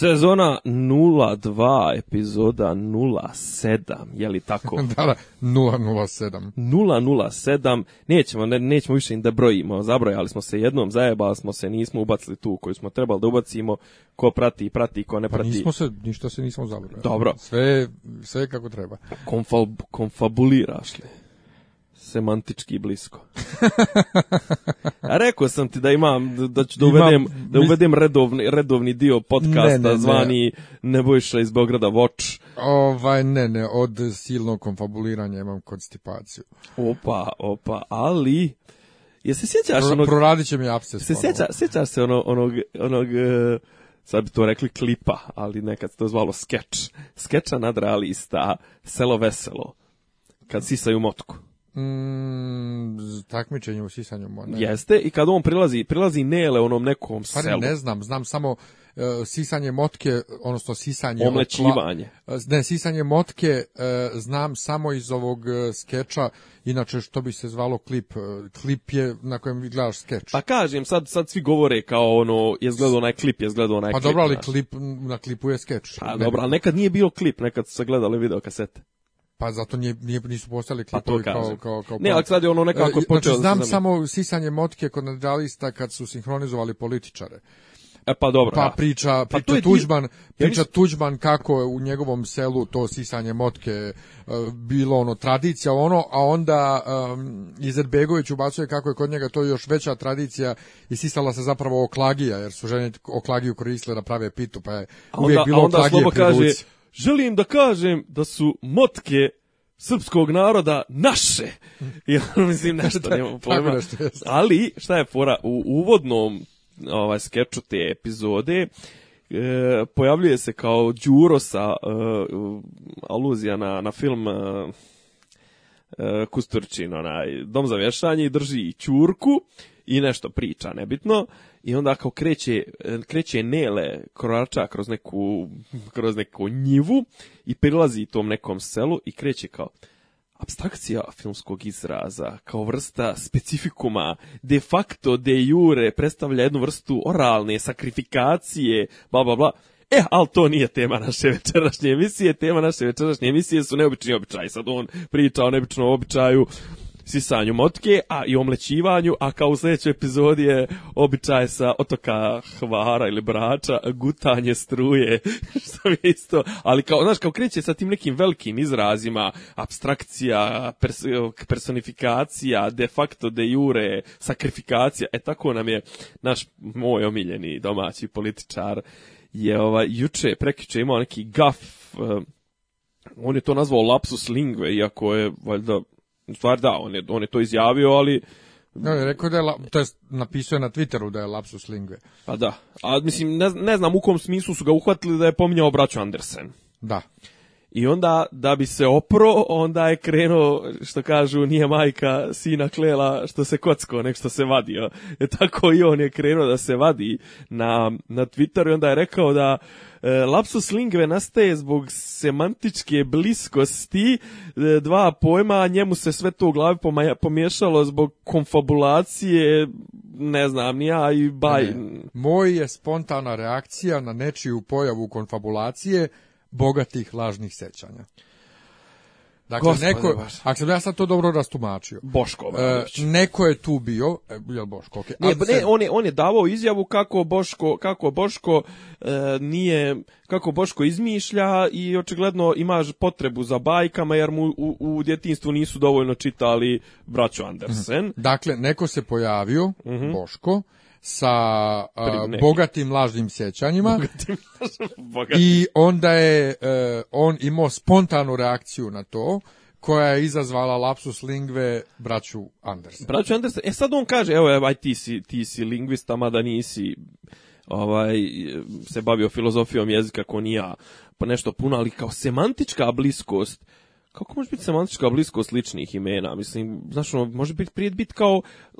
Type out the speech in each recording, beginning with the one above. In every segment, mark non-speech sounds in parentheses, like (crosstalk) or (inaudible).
Sezona 02, epizoda 07, je li tako? (laughs) da, da, 007. 007, nećemo, ne, nećemo više da brojimo, zabrojali smo se jednom, zajebali smo se, nismo ubacili tu koju smo trebali da ubacimo, ko prati, prati, ko ne pa prati. Pa nismo se, ništa se nismo zabrojali. Dobro. Sve, sve kako treba. Konfab, konfabuliraš li? semantički blisko. A rekao sam ti da imam da ću da uvedem imam, da uvedem redovni redovni dio podcasta ne, ne, zvani Nebojša iz Beograda Watch. Ovaj ne ne od silnog konfabuliranja imam konstipaciju. Opa, opa, ali je se sjećaš Pro, onog... Proradit će mi absces. Se sjeća, sjećaš se onog, onog, onog e, sad bi to rekli klipa, ali nekad se to zvalo skeč. Skeča realista, selo veselo, kad sisaju motku. Mm, takmičenje u sisanju moneta. Jeste, i kad on prilazi, prilazi Nele onom nekom Pari, selu. ne znam, znam samo uh, sisanje motke, odnosno sisanje... Omlećivanje. E, ne, sisanje motke uh, znam samo iz ovog uh, skeča, inače što bi se zvalo klip. Klip je na kojem gledaš skeč. Pa kažem, sad, sad svi govore kao ono, je gledao onaj klip, je gledao onaj pa klip. Pa dobro, ali klip, na klipu je skeč. Pa ne, dobro, ali nekad nije bio klip, nekad su se gledali video kasete. Pa zato nije, nije nisu postali pa klipovi pa kao, kao, kao... Ne, ali sad je ono nekako... E, znači, počeo... Znači, znam da samo sisanje motke kod nadalista kad su sinhronizovali političare. E pa dobro. Pa priča, da. priča pa je Tuđman, priča ja Tuđman kako je u njegovom selu to sisanje motke e, bilo ono tradicija ono, a onda um, Izetbegović ubacuje kako je kod njega to još veća tradicija i sisala se zapravo oklagija, jer su žene oklagiju koristile da prave pitu, pa je uvijek onda, bilo a onda oklagije kaže, želim da kažem da su motke srpskog naroda naše. Ja mislim (laughs) nešto da, nemamo pojma. Ali šta je fora u uvodnom ovaj skeču te epizode e, pojavljuje se kao Đuro sa e, aluzija na, na film e, e Kusturičin, onaj dom za vješanje i drži čurku i nešto priča, nebitno i onda kao kreće, kreće Nele korača kroz neku, kroz neku njivu i prilazi tom nekom selu i kreće kao abstrakcija filmskog izraza kao vrsta specifikuma de facto, de jure predstavlja jednu vrstu oralne sakrifikacije, bla bla bla. E, ali to nije tema naše večerašnje emisije. Tema naše večerašnje emisije su neobični običaji. Sad on priča o neobičnom običaju sisanju motke, a i omlećivanju, a kao u sljedećoj epizodi je običaj sa otoka Hvara ili Brača, gutanje struje, (laughs) što je isto, ali kao, znaš, kao kreće sa tim nekim velikim izrazima, abstrakcija, pers personifikacija, de facto, de jure, sakrifikacija, e tako nam je naš moj omiljeni domaći političar je ovaj, juče, prekiče imao neki gaf, eh, on je to nazvao lapsus lingve, iako je, valjda, stvar da, on je, on je to izjavio, ali... No, da, je rekao da je, to jest napisao je na Twitteru da je lapsus lingve. Pa da, a mislim, ne, ne znam u kom smislu su ga uhvatili da je pominjao braću Andersen. Da. I onda, da bi se opro, onda je krenuo, što kažu, nije majka sina klela što se kocko, nek što se vadio. E, tako i on je krenuo da se vadi na, na Twitteru i onda je rekao da e, lapsus lingve nastaje zbog semantičke bliskosti e, dva pojma, njemu se sve to u glavi pomiješalo zbog konfabulacije, ne znam, ni ja i baj. Moj je spontana reakcija na nečiju pojavu konfabulacije bogatih lažnih sećanja. Dakle, Gospode neko, ako sam ja sad to dobro rastumačio. Boško e, Neko je tu bio, e, je Boško, okay. Nije, ne, on, je, on je davao izjavu kako Boško, kako Boško e, nije, kako Boško izmišlja i očigledno imaš potrebu za bajkama jer mu u, u djetinstvu nisu dovoljno čitali braću Andersen. Mm -hmm. Dakle, neko se pojavio, mm -hmm. Boško, sa a, bogatim lažnim sjećanjima bogatim, (laughs) bogatim. i onda je e, on imao spontanu reakciju na to koja je izazvala lapsus lingve braću Andersen. Braću Andersen, e sad on kaže, evo, evo aj ti si, ti si lingvista, mada nisi ovaj, se bavio filozofijom jezika ko ni ja, pa nešto puno, ali kao semantička bliskost Kako može biti semantička bliskost ličnih imena? Mislim, znaš, ono, može biti prije biti kao eh,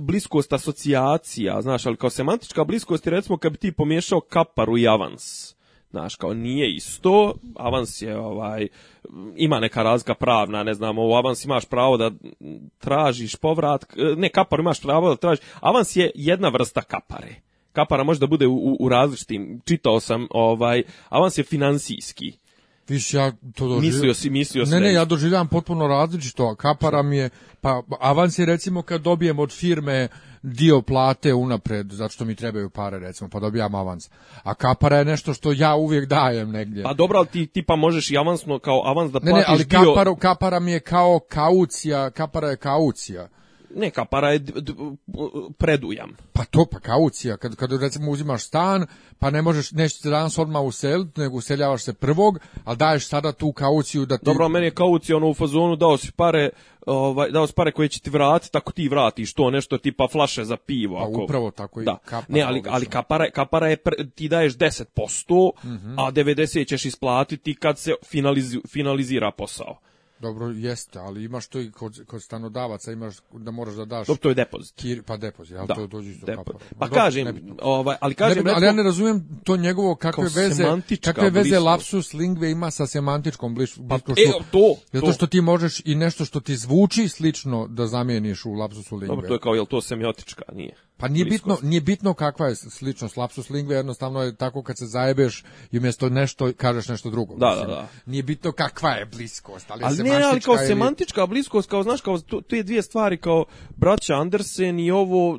bliskost asocijacija, znaš, ali kao semantička bliskost je recimo kad bi ti pomiješao kaparu i avans. Znaš, kao nije isto, avans je ovaj, ima neka razlika pravna, ne znam, u avans imaš pravo da tražiš povrat, eh, ne, kapar imaš pravo da tražiš, avans je jedna vrsta kapare. Kapara može da bude u, u različitim, čitao sam, ovaj, avans je finansijski Viš ja to doživljam. Mislio si, mislio Ne, ne, ja doživljavam potpuno različito. Kapara mi je, pa avans je recimo kad dobijem od firme dio plate unapred, zato što mi trebaju pare recimo, pa dobijam avans. A kapara je nešto što ja uvijek dajem negdje. Pa dobro, ali ti, ti pa možeš i avansno kao avans da platiš ne, ne, ali dio... kapara, kapara mi je kao kaucija, kapara je kaucija ne, para je predujam. Pa to, pa kaucija. Kad, kad recimo uzimaš stan, pa ne možeš, nešto se danas odmah useliti, nego useljavaš se prvog, ali daješ sada tu kauciju da ti... Dobro, meni je kaucija ono u fazonu, dao si pare, ovaj, dao si pare koje će ti vratiti, tako ti vratiš to, nešto tipa flaše za pivo. Pa ako... upravo tako da. i kapara. Ne, ali, ali kapara, kapara je, pre, ti daješ 10%, mm -hmm. a 90 ćeš isplatiti kad se finaliz, finalizira posao. Dobro, jeste, ali imaš to i kod, kod stanodavaca, imaš da moraš da daš... Dobro, to je depozit. Kir, pa depozit, ali da, to dođe isto depozit. Pa, pa Dobro, kažem, ovaj, ali kažem... Ne, ali ja ne razumijem to njegovo kakve veze, kakve veze lapsus lingve ima sa semantičkom bliš, pa bliskošću. Pa, e, to, Zato što ti možeš i nešto što ti zvuči slično da zamijeniš u lapsusu lingve. Dobro, to je kao, jel to semiotička? Nije. Pa nije bitno, nije bitno kakva je slično lapsus lingve, jednostavno je tako kad se zajebeš i umjesto nešto kažeš nešto drugo. Da, da mislim. da, da. Nije bitno kakva je bliskost, ali, ali ne, ali kao ili... semantička bliskost, kao znaš, kao tu, je dvije stvari kao braća Andersen i ovo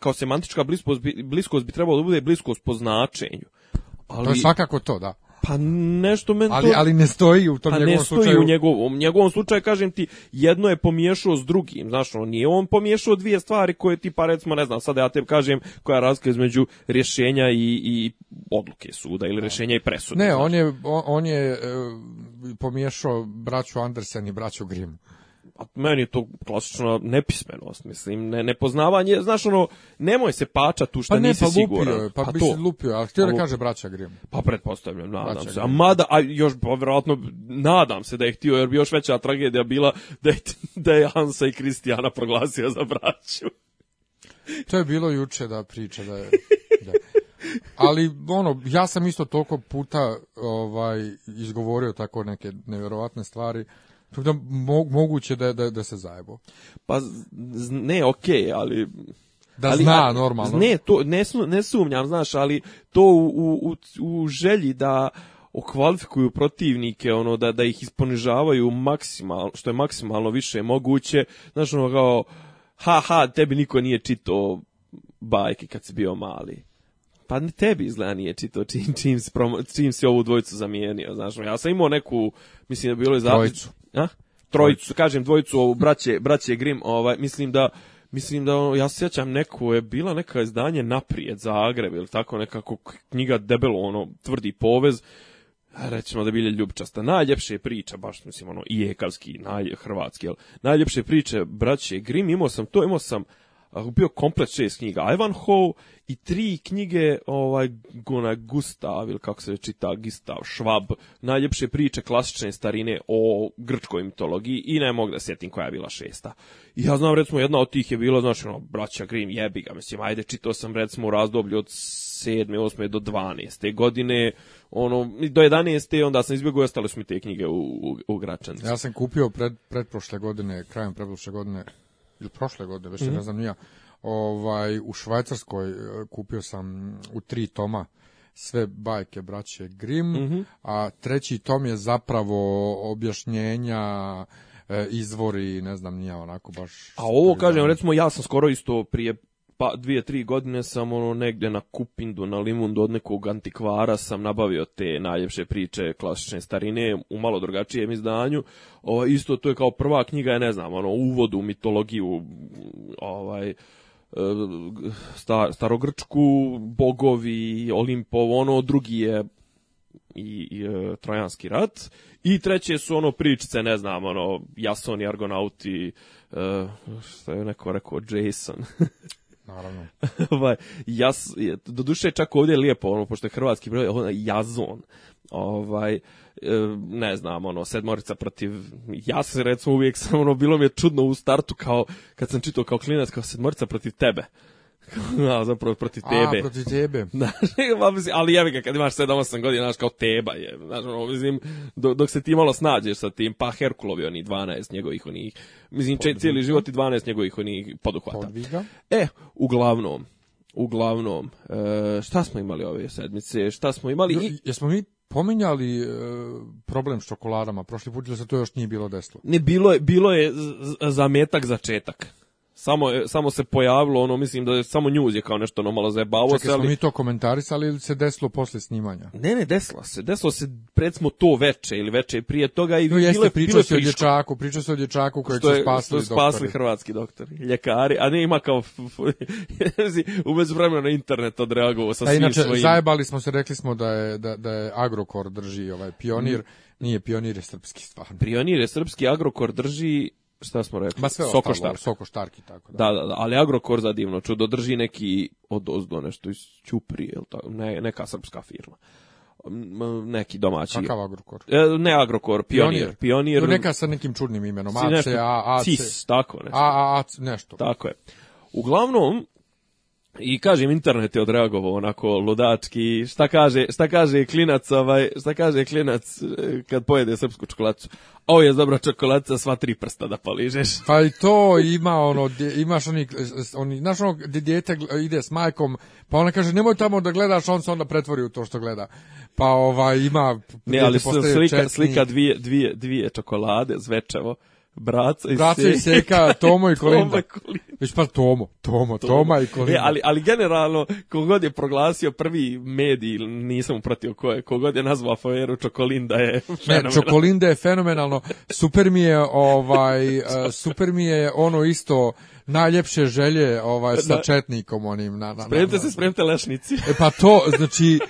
kao semantička bliskost, bliskost bi trebalo da bude bliskost po značenju. Ali... To je svakako to, da. Pa nešto meni ali, to... ali ne stoji u tom pa njegovom slučaju. ne stoji u njegovom. U njegovom slučaju, kažem ti, jedno je pomiješao s drugim. Znaš, on nije on pomiješao dvije stvari koje ti, pa recimo, ne znam, sada ja te kažem koja je razlika između rješenja i, i odluke suda ili rješenja i presude. Ne, znaš. on je, on, on je e, pomiješao braću Andersen i braću Grimm a meni je to klasično nepismenost, mislim, ne, nepoznavanje, znaš ono, nemoj se pača tu što pa ne, nisi pa siguran. Je, pa, pa bi se lupio, ali htio da kaže braća Grimm. Pa pretpostavljam, nadam braća se. A mada, a još, pa vjerojatno, nadam se da je htio, jer bi još veća tragedija bila da je, da je Hansa i Kristijana proglasio za braću. to je bilo juče da priča da je... Da. Ali ono, ja sam isto toliko puta ovaj izgovorio tako neke neverovatne stvari Da moguće da, da, da se zajebo. Pa ne, okej, okay, ali da ali, zna normalno. Ne, to ne, ne sumnjam, znaš, ali to u, u, u želji da okvalifikuju protivnike, ono da da ih isponižavaju maksimalno, što je maksimalno više moguće. Znaš, ono kao ha ha, tebi niko nije čito bajke kad si bio mali. Pa ni tebi izgleda nije čito čim, čim, si promo, čim si ovu dvojicu zamijenio, znaš, ja sam imao neku, mislim da bilo je zapis, a? Trojicu, kažem dvojicu, braće, braće Grim, ovaj, mislim da Mislim da ono, ja se sjećam neko je bila neka izdanje naprijed Zagreb ili tako nekako knjiga debelo ono tvrdi povez rećemo da bilje ljubčasta. Najljepše priče, baš mislim ono i ekavski, naj, hrvatski, jel? najljepše priče braće Grim, imao sam to, imao sam bio komplet šest knjiga Ivanhoe i tri knjige ovaj Gona Gustav ili kako se čita Gustav Schwab najljepše priče klasične starine o grčkoj mitologiji i ne mogu da sjetim koja je bila šesta. I ja znam recimo jedna od tih je bila znači ono braća Grimm jebi ga mislim ajde čitao sam recimo u razdoblju od 7. 8. do 12. godine ono do 11. onda sam izbjegao ostale su mi te knjige u, u, u Ja sam kupio pred, predprošle godine krajem predprošle godine ili prošle godine, već mm -hmm. ne mhm. znam nija, ovaj, u Švajcarskoj e, kupio sam u tri toma sve bajke braće Grim, mm -hmm. a treći tom je zapravo objašnjenja e, izvori, ne znam, nije onako baš... A ovo, kažem, recimo, ja sam skoro isto prije pa dvije, tri godine sam ono negde na Kupindu, na Limundu od nekog antikvara sam nabavio te najljepše priče klasične starine u malo drugačijem izdanju. O, isto to je kao prva knjiga, ja ne znam, ono uvod u mitologiju, ovaj e, star, starogrčku, bogovi, Olimpov, ono drugi je i, i e, Trojanski rat i treće su ono pričice, ne znam, ono Jason i Argonauti, e, što je neko rekao Jason. (laughs) Naravno. (laughs) Ovaj, Jaz, doduše čak ovdje je lijepo, ono, pošto je hrvatski broj, ono, jazon. Ovaj, e, ne znam, ono, sedmorica protiv, ja se recimo uvijek sam, ono, bilo mi je čudno u startu kao, kad sam čitao kao klinac, kao sedmorica protiv tebe. (laughs) A zapravo protiv tebe. A, protiv tebe. (laughs) Znaš, ali jevi ga, kad imaš 7-8 godina, znaš, kao teba je. Znaš, ono, mislim, dok, dok se ti malo snađeš sa tim, pa Herkulovi oni 12 njegovih onih, mislim, če, cijeli život i 12 njegovih onih poduhvata. Podviga. E, uglavnom, uglavnom, e, šta smo imali ove sedmice, šta smo imali i... Jesmo mi pominjali e, problem s čokoladama prošli put ili se to još nije bilo deslo? Ne, bilo je, bilo je zametak začetak samo, e, samo se pojavilo, ono, mislim da je samo njuz je kao nešto ono malo zajebavo. Čekaj, se, ali... smo mi to komentarisali ili se desilo posle snimanja? Ne, ne, desilo se. Desilo se, recimo, to veče ili veče prije toga. I no, jeste, bile, pričao se o dječaku, pričao se o dječaku kojeg što je, su spasili, što spasili hrvatski doktori, ljekari, a ne ima kao, (laughs) u vremena na internet odreagovao sa a, svim inače, svojim. zajebali smo se, rekli smo da je, da, da je Agrokor drži ovaj pionir, mm. nije pionir je srpski stvarno. Pionir je srpski, Agrokor drži šta smo rekli? Ba sve Sokoštark. Sokoštarki, tako da. da. Da, da, ali Agrokor za divno čudo drži neki od ozdo nešto iz Ćupri, tako, ne, neka srpska firma neki domaći. Kakav Agrokor? E, ne Agrokor, Pionir. Pionir. No, neka sa nekim čudnim imenom. AC, a, AC. CIS, tako nešto. A, a, a, nešto. Tako je. Uglavnom, I kažem, internet je odreagovao onako ludački, šta kaže, šta kaže klinac, ovaj, šta kaže klinac e, kad pojede srpsku čokoladicu? Ovo je dobra čokoladica, sva tri prsta da poližeš. Pa i to ima ono, imaš oni, oni znaš ono gdje dijete ide s majkom, pa ona kaže nemoj tamo da gledaš, on se onda pretvori u to što gleda. Pa ovaj, ima... Ne, ali slika, slika dvije, dvije, dvije čokolade zvečevo Braca i Braca i Seka, (laughs) Tomo i Kolinda. Toma, Već pa Tomo, Tomo, Toma i Kolinda. E, ali, ali generalno, kogod je proglasio prvi medij, nisam upratio ko je, kogod je nazvao aferu Čokolinda je fenomenalno. Ne, Čokolinda je fenomenalno. Super mi je, ovaj, (laughs) e, super mi je ono isto najljepše želje ovaj sa da. četnikom onim na na. na, na. Spremite se, spremite lešnici. E pa to znači (laughs)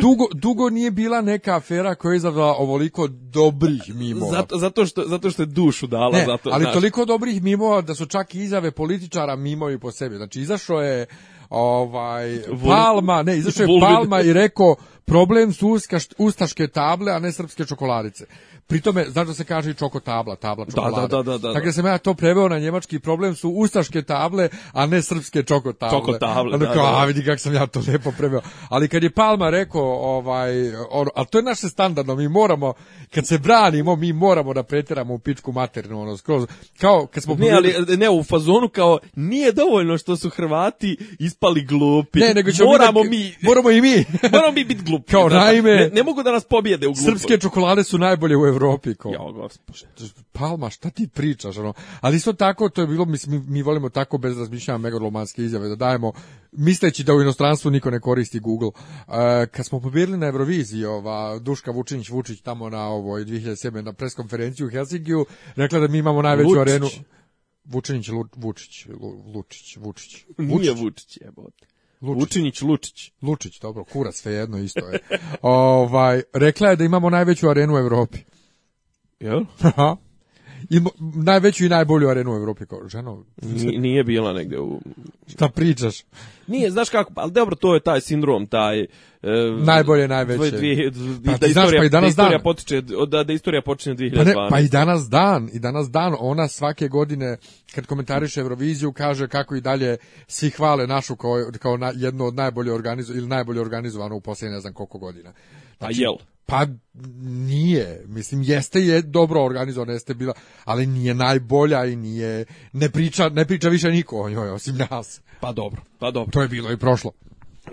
dugo, dugo nije bila neka afera koja je izazvala ovoliko dobrih mimova. Zato, zato, što, zato što je dušu dala. Ne, zato, ali znaš. toliko dobrih mimova da su čak i izave političara mimovi po sebi. Znači, izašao je ovaj Palma, ne, izašao je Palma i rekao problem su ustaške table, a ne srpske čokoladice. Pri tome, znaš da se kaže i čoko tabla, tabla da, čokolada. Da, da, da, da, da. Dakle, Tako da sam ja to preveo na njemački problem su ustaške table, a ne srpske čoko table. Čoko table, da, kao, da, da. a vidi kako sam ja to lepo preveo. Ali kad je Palma rekao, ovaj, on, ali to je naše standardno, mi moramo, kad se branimo, mi moramo da preteramo u pičku maternu, ono, skroz, kao kad smo... Ne, ali, e, ne, u fazonu kao, nije dovoljno što su Hrvati ispali glupi. Ne, nego moramo mi, mi, Moramo i mi. moramo mi biti glupi. Kao, da, naime... Ne, ne, mogu da nas pobijede u gluposti. Srpske čokolade su najbolje u Evropi. Evropi kao. Jo, gospod. Palma, šta ti pričaš ono? Ali isto tako to je bilo mislim mi, volimo tako bez razmišljanja megalomanske izjave da dajemo misleći da u inostranstvu niko ne koristi Google. E, kad smo pobedili na Euroviziji, ova Duška Vučinić Vučić tamo na ovoj 2007 na preskonferenciju u Helsinkiju, rekla da mi imamo najveću Lučić. arenu Vučinić Lu, Vučić Lučić Vučić. Nije Vučić, jebote. Lučić. Vučinić Lučić. Lučić, dobro, kurac, sve jedno isto je. (laughs) ovaj, rekla je da imamo najveću arenu u Evropi. Jel? Aha. najveću i najbolju arenu u Evropi kao ženo. Nije, bila negde u... Šta pričaš? Nije, znaš kako, ali dobro, to je taj sindrom, taj... E, Najbolje, najveće. Dvije, pa, da, istorija, pa i danas da istorija dan. Potiče, da, da istorija počinje 2012. Pa, ne, pa i danas dan, i danas dan, ona svake godine, kad komentariše Euroviziju, kaže kako i dalje svi hvale našu kao, kao na, jedno od najbolje organizo, ili najbolje organizovano u posljednje ne znam koliko godina. Znači, A jel? Pa nije, mislim jeste je dobro organizovana, jeste bila, ali nije najbolja i nije ne priča, ne priča više niko o njoj osim nas. Pa dobro, pa dobro. To je bilo i prošlo.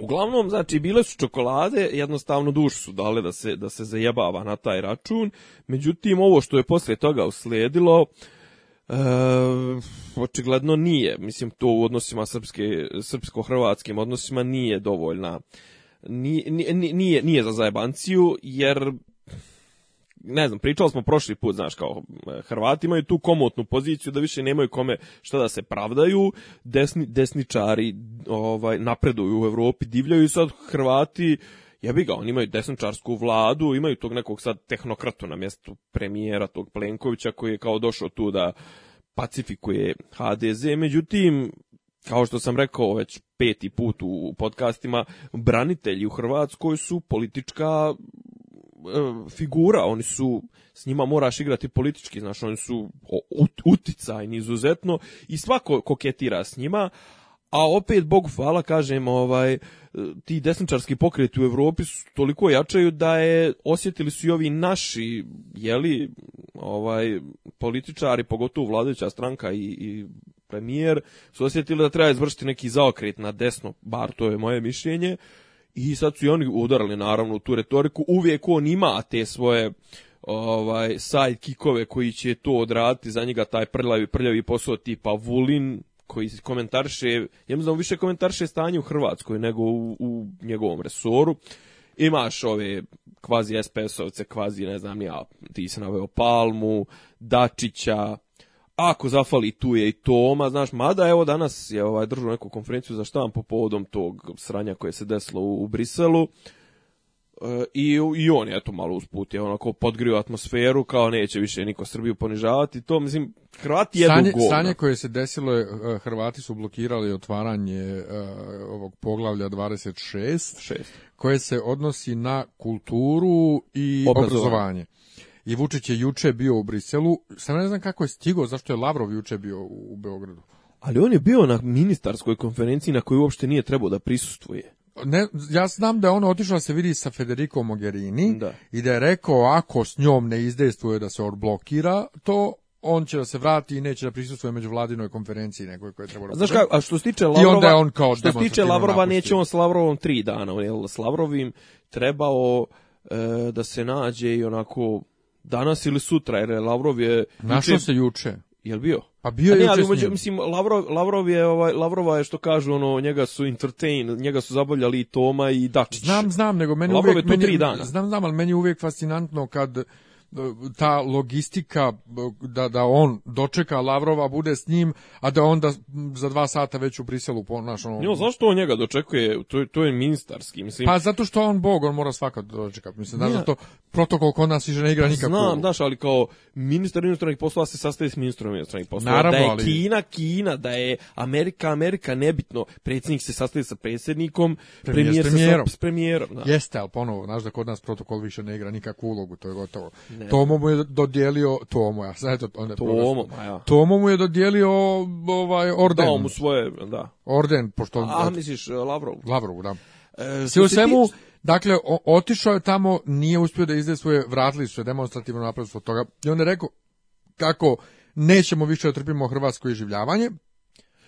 Uglavnom, znači, bile su čokolade, jednostavno dušu su dale da se, da se zajebava na taj račun. Međutim, ovo što je poslije toga uslijedilo, e, očigledno nije. Mislim, to u odnosima srpske, srpsko-hrvatskim odnosima nije dovoljna nije, nije, nije za zajebanciju, jer ne znam, pričali smo prošli put, znaš, kao e, Hrvati imaju tu komotnu poziciju da više nemaju kome šta da se pravdaju, desni, desničari ovaj, napreduju u Evropi, divljaju sad Hrvati, jebi ga, oni imaju desničarsku vladu, imaju tog nekog sad tehnokratu na mjestu premijera, tog Plenkovića koji je kao došao tu da pacifikuje HDZ, međutim, kao što sam rekao već peti put u podcastima, branitelji u Hrvatskoj su politička e, figura, oni su s njima moraš igrati politički, znaš, oni su uticajni izuzetno i svako koketira s njima, a opet, Bogu hvala, kažem, ovaj, ti desničarski pokreti u Evropi su toliko jačaju da je osjetili su i ovi naši, jeli, ovaj, političari, pogotovo vladajuća stranka i, i premijer, su osjetili da treba izvršiti neki zaokret na desno, bar to je moje mišljenje, i sad su i oni udarali naravno u tu retoriku, uvijek on ima te svoje ovaj sidekickove koji će to odraditi za njega taj prljavi prljavi posao tipa Vulin koji komentarše, jednostavno da više komentarše stanje u Hrvatskoj nego u, u njegovom resoru. Imaš ove kvazi SPS-ovce, kvazi, ne znam ja, ti se naveo Palmu, Dačića, ako zafali tu je i Toma, znaš, mada evo danas je ovaj, držao neku konferenciju za štampu povodom tog sranja koje se desilo u, u Briselu, e, i, i on je to malo usput je onako podgrio atmosferu kao neće više niko Srbiju ponižavati to mislim Hrvati jedu stanje, govna. stanje koje se desilo je e, Hrvati su blokirali otvaranje uh, ovog poglavlja 26 6. koje se odnosi na kulturu i obrazovanje, obrazovanje i Vučić je juče bio u Briselu. Sam ne znam kako je stigao, zašto je Lavrov juče bio u, Beogradu. Ali on je bio na ministarskoj konferenciji na kojoj uopšte nije trebao da prisustuje. Ne, ja znam da je on otišao da se vidi sa Federico Mogherini da. i da je rekao ako s njom ne izdejstvuje da se odblokira, to on će da se vrati i neće da prisustvuje među vladinoj konferenciji nekoj koja treba da Znaš kako, a što se tiče Lavrova, onda on kao što se tiče Lavrova, napusti. neće on s Lavrovom tri dana, on je s Lavrovim trebao e, da se nađe i onako danas ili sutra, jer Lavrov je... Našao se juče. Jel bio? Pa bio je ali mislim Lavrov Lavrov je ovaj Lavrova je što kažu ono njega su entertain, njega su zabavljali i Toma i Dačić. Znam, znam, nego meni Lavrov uvijek, je tu meni, tri dana. Znam, znam, ali meni je uvijek fascinantno kad ta logistika da, da on dočeka Lavrova bude s njim, a da onda za dva sata već u Briselu ponaša on... No, zašto on njega dočekuje? To je, to je ministarski, mislim. Pa zato što on bog, on mora svaka da dočekati. Mislim, da zato protokol kod nas iže ne igra pa nikako. Znam, znaš, ali kao ministar inostranih poslova se sastaje s ministrom inostranih poslova. Naravno, da je ali... Kina, Kina, da je Amerika, Amerika, nebitno. Predsjednik se sastaje sa predsjednikom, premijer, premijer s premijerom. S premijerom da. Jeste, ali ponovo, znaš da kod nas protokol više ne igra nikakvu ulogu, to je gotovo. Ne ne. Tomo mu je dodijelio Tomo, ja sad eto onda Tomo, ja. Tomo mu je dodijelio ovaj orden. Dao mu svoje, da. Orden pošto on, A, misliš Lavrov. Eh, Lavrov, da. E, Sve u svemu, ti... dakle, o, otišao je tamo, nije uspio da izde svoje, vratili su je demonstrativno napravili od toga. I on je rekao kako nećemo više da trpimo hrvatsko iživljavanje,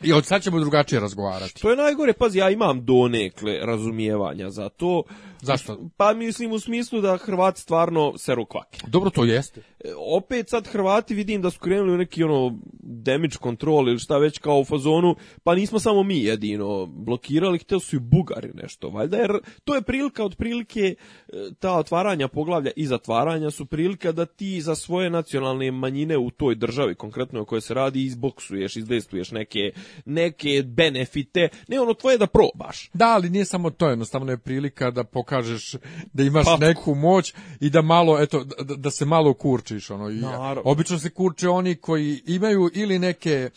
i od sad ćemo drugačije razgovarati. To je najgore, pazi, ja imam donekle razumijevanja za to. Zašto? Pa mislim u smislu da Hrvati stvarno seru kvake. Dobro, to jeste. E, opet sad Hrvati vidim da su krenuli u neki ono damage control ili šta već kao u fazonu, pa nismo samo mi jedino blokirali, htjeli su i Bugari nešto, valjda, jer to je prilika od prilike, e, ta otvaranja poglavlja i zatvaranja su prilika da ti za svoje nacionalne manjine u toj državi konkretno o kojoj se radi izboksuješ, izdestuješ neke, neke benefite, ne ono tvoje da probaš. Da, ali nije samo to, jednostavno je prilika da po pokažeš da imaš pa. neku moć i da malo eto da, da, da se malo kurčiš ono i Naravno. obično se kurče oni koji imaju ili neke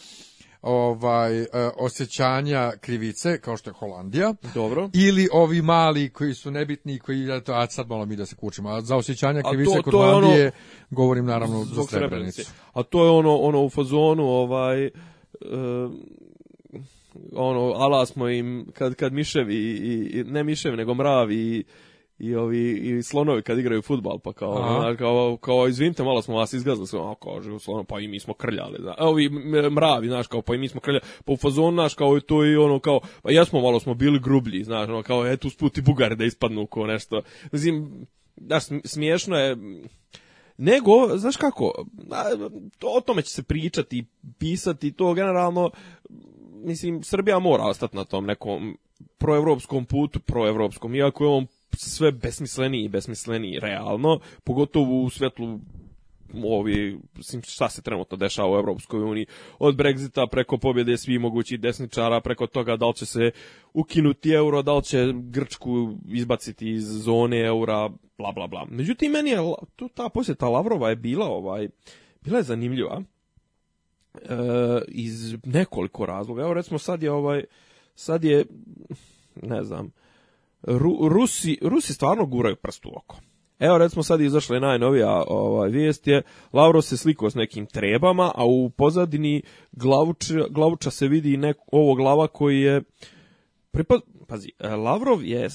ovaj e, osjećanja krivice kao što je Holandija. Dobro. Ili ovi mali koji su nebitni koji eto a sad malo mi da se kurčimo A za osjećanja krivice kod Holandije ono, govorim naravno za Srebrenicu. A to je ono ono u fazonu ovaj e, ono, ala smo im, kad, kad miševi, i, i, ne miševi, nego mravi i, i ovi i slonovi kad igraju fudbal pa kao ona, kao kao izvinite malo smo vas izgazili smo a kaže slono pa i mi smo krljali da ovi mravi znaš kao pa i mi smo krljali pa u fazon naš kao to i ono kao pa jesmo malo smo bili grublji znaš ono kao eto usputi bugari da ispadnu ko nešto mislim da smiješno je nego, znaš kako, o tome će se pričati, pisati, to generalno, mislim, Srbija mora ostati na tom nekom proevropskom putu, proevropskom, iako je on sve besmisleniji i besmisleniji realno, pogotovo u svetlu ovi, šta se trenutno dešava u Evropskoj uniji, od Brexita preko pobjede svih mogućih desničara, preko toga da li će se ukinuti euro, da li će Grčku izbaciti iz zone eura, bla bla bla. Međutim, meni je, tu ta posjeta Lavrova je bila ovaj, bila je zanimljiva, E, iz nekoliko razloga. Evo recimo sad je ovaj sad je ne znam Ru, Rusi, Rusi stvarno guraju prst u oko. Evo recimo sad je izašla najnovija ovaj, vijest je Lavrov se slikao s nekim trebama, a u pozadini glavuča, glavuča se vidi nek, ovo glava koji je pripad, pazi, e, Lavrov je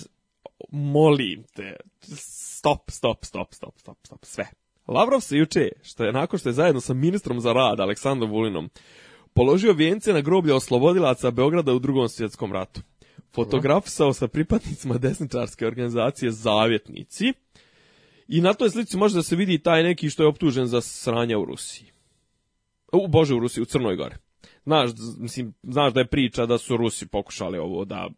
molim te, stop, stop, stop, stop, stop, stop, sve. Lavrov se juče, što je nakon što je zajedno sa ministrom za rad Aleksandrom Vulinom položio vijence na groblje oslobodilaca Beograda u drugom svjetskom ratu. Fotografisao sa pripadnicima desničarske organizacije Zavjetnici i na toj slici može da se vidi taj neki što je optužen za sranja u Rusiji. U Bože, u Rusiji, u Crnoj Gori. Znaš, mislim, znaš da je priča da su Rusi pokušali ovo da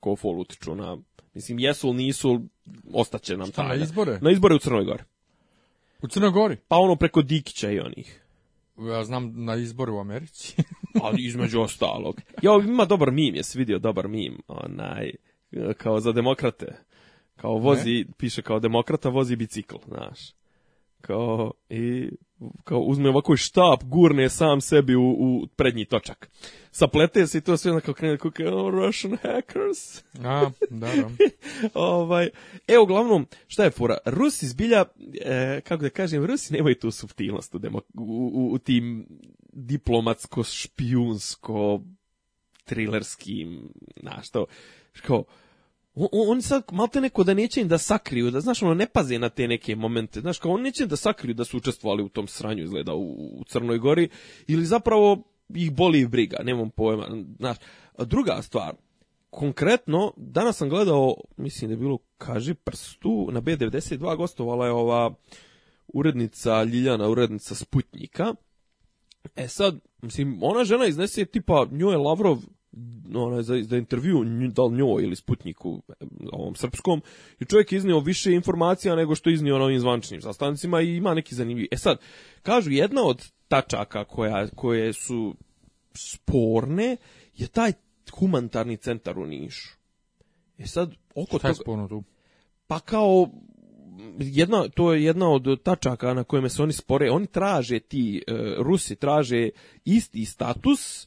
ko fol utiču na... Mislim, jesu li nisu, ostaće nam taj. Na da. izbore? Na izbore u Crnoj Gori. U Crnoj Gori? Pa ono preko Dikića i onih. Ja znam na izboru u Americi. A (laughs) između ostalog. Ja, ima dobar mim, jesi vidio dobar mim, onaj, kao za demokrate. Kao vozi, ne? piše kao demokrata, vozi bicikl, znaš. Kao, i kao uzme ovako štap, gurne sam sebi u, u prednji točak. Saplete se i to sve onako krene kako oh, Russian hackers. A, da, da. (laughs) ovaj, e, uglavnom, šta je fura? Rusi zbilja, e, kako da kažem, Rusi nemaju tu subtilnost u, demo, u, u, u tim diplomatsko-špijunsko trilerskim, znaš to, kao, on sad malte neko da neće im da sakriju, da znaš, ono ne paze na te neke momente, znaš, kao on neće da sakriju da su učestvovali u tom sranju izgleda u, u Crnoj Gori ili zapravo ih boli i briga, nemam pojma, znaš. A druga stvar, konkretno, danas sam gledao, mislim da je bilo, kaži, prstu, na B92 gostovala je ova urednica Ljiljana, urednica Sputnika, E sad, mislim, ona žena iznese tipa, njoj je Lavrov ona, za, za intervju, da li ili Sputniku, ovom srpskom, i čovjek iznio više informacija nego što iznio na ovim zvančnim sastancima i ima neki zanimljiv. E sad, kažu, jedna od tačaka koja, koje su sporne je taj humanitarni centar u Nišu. E sad, oko Šta je sporno tu? Pa kao, jedna, to je jedna od tačaka na kojima se oni spore. Oni traže ti, e, Rusi traže isti status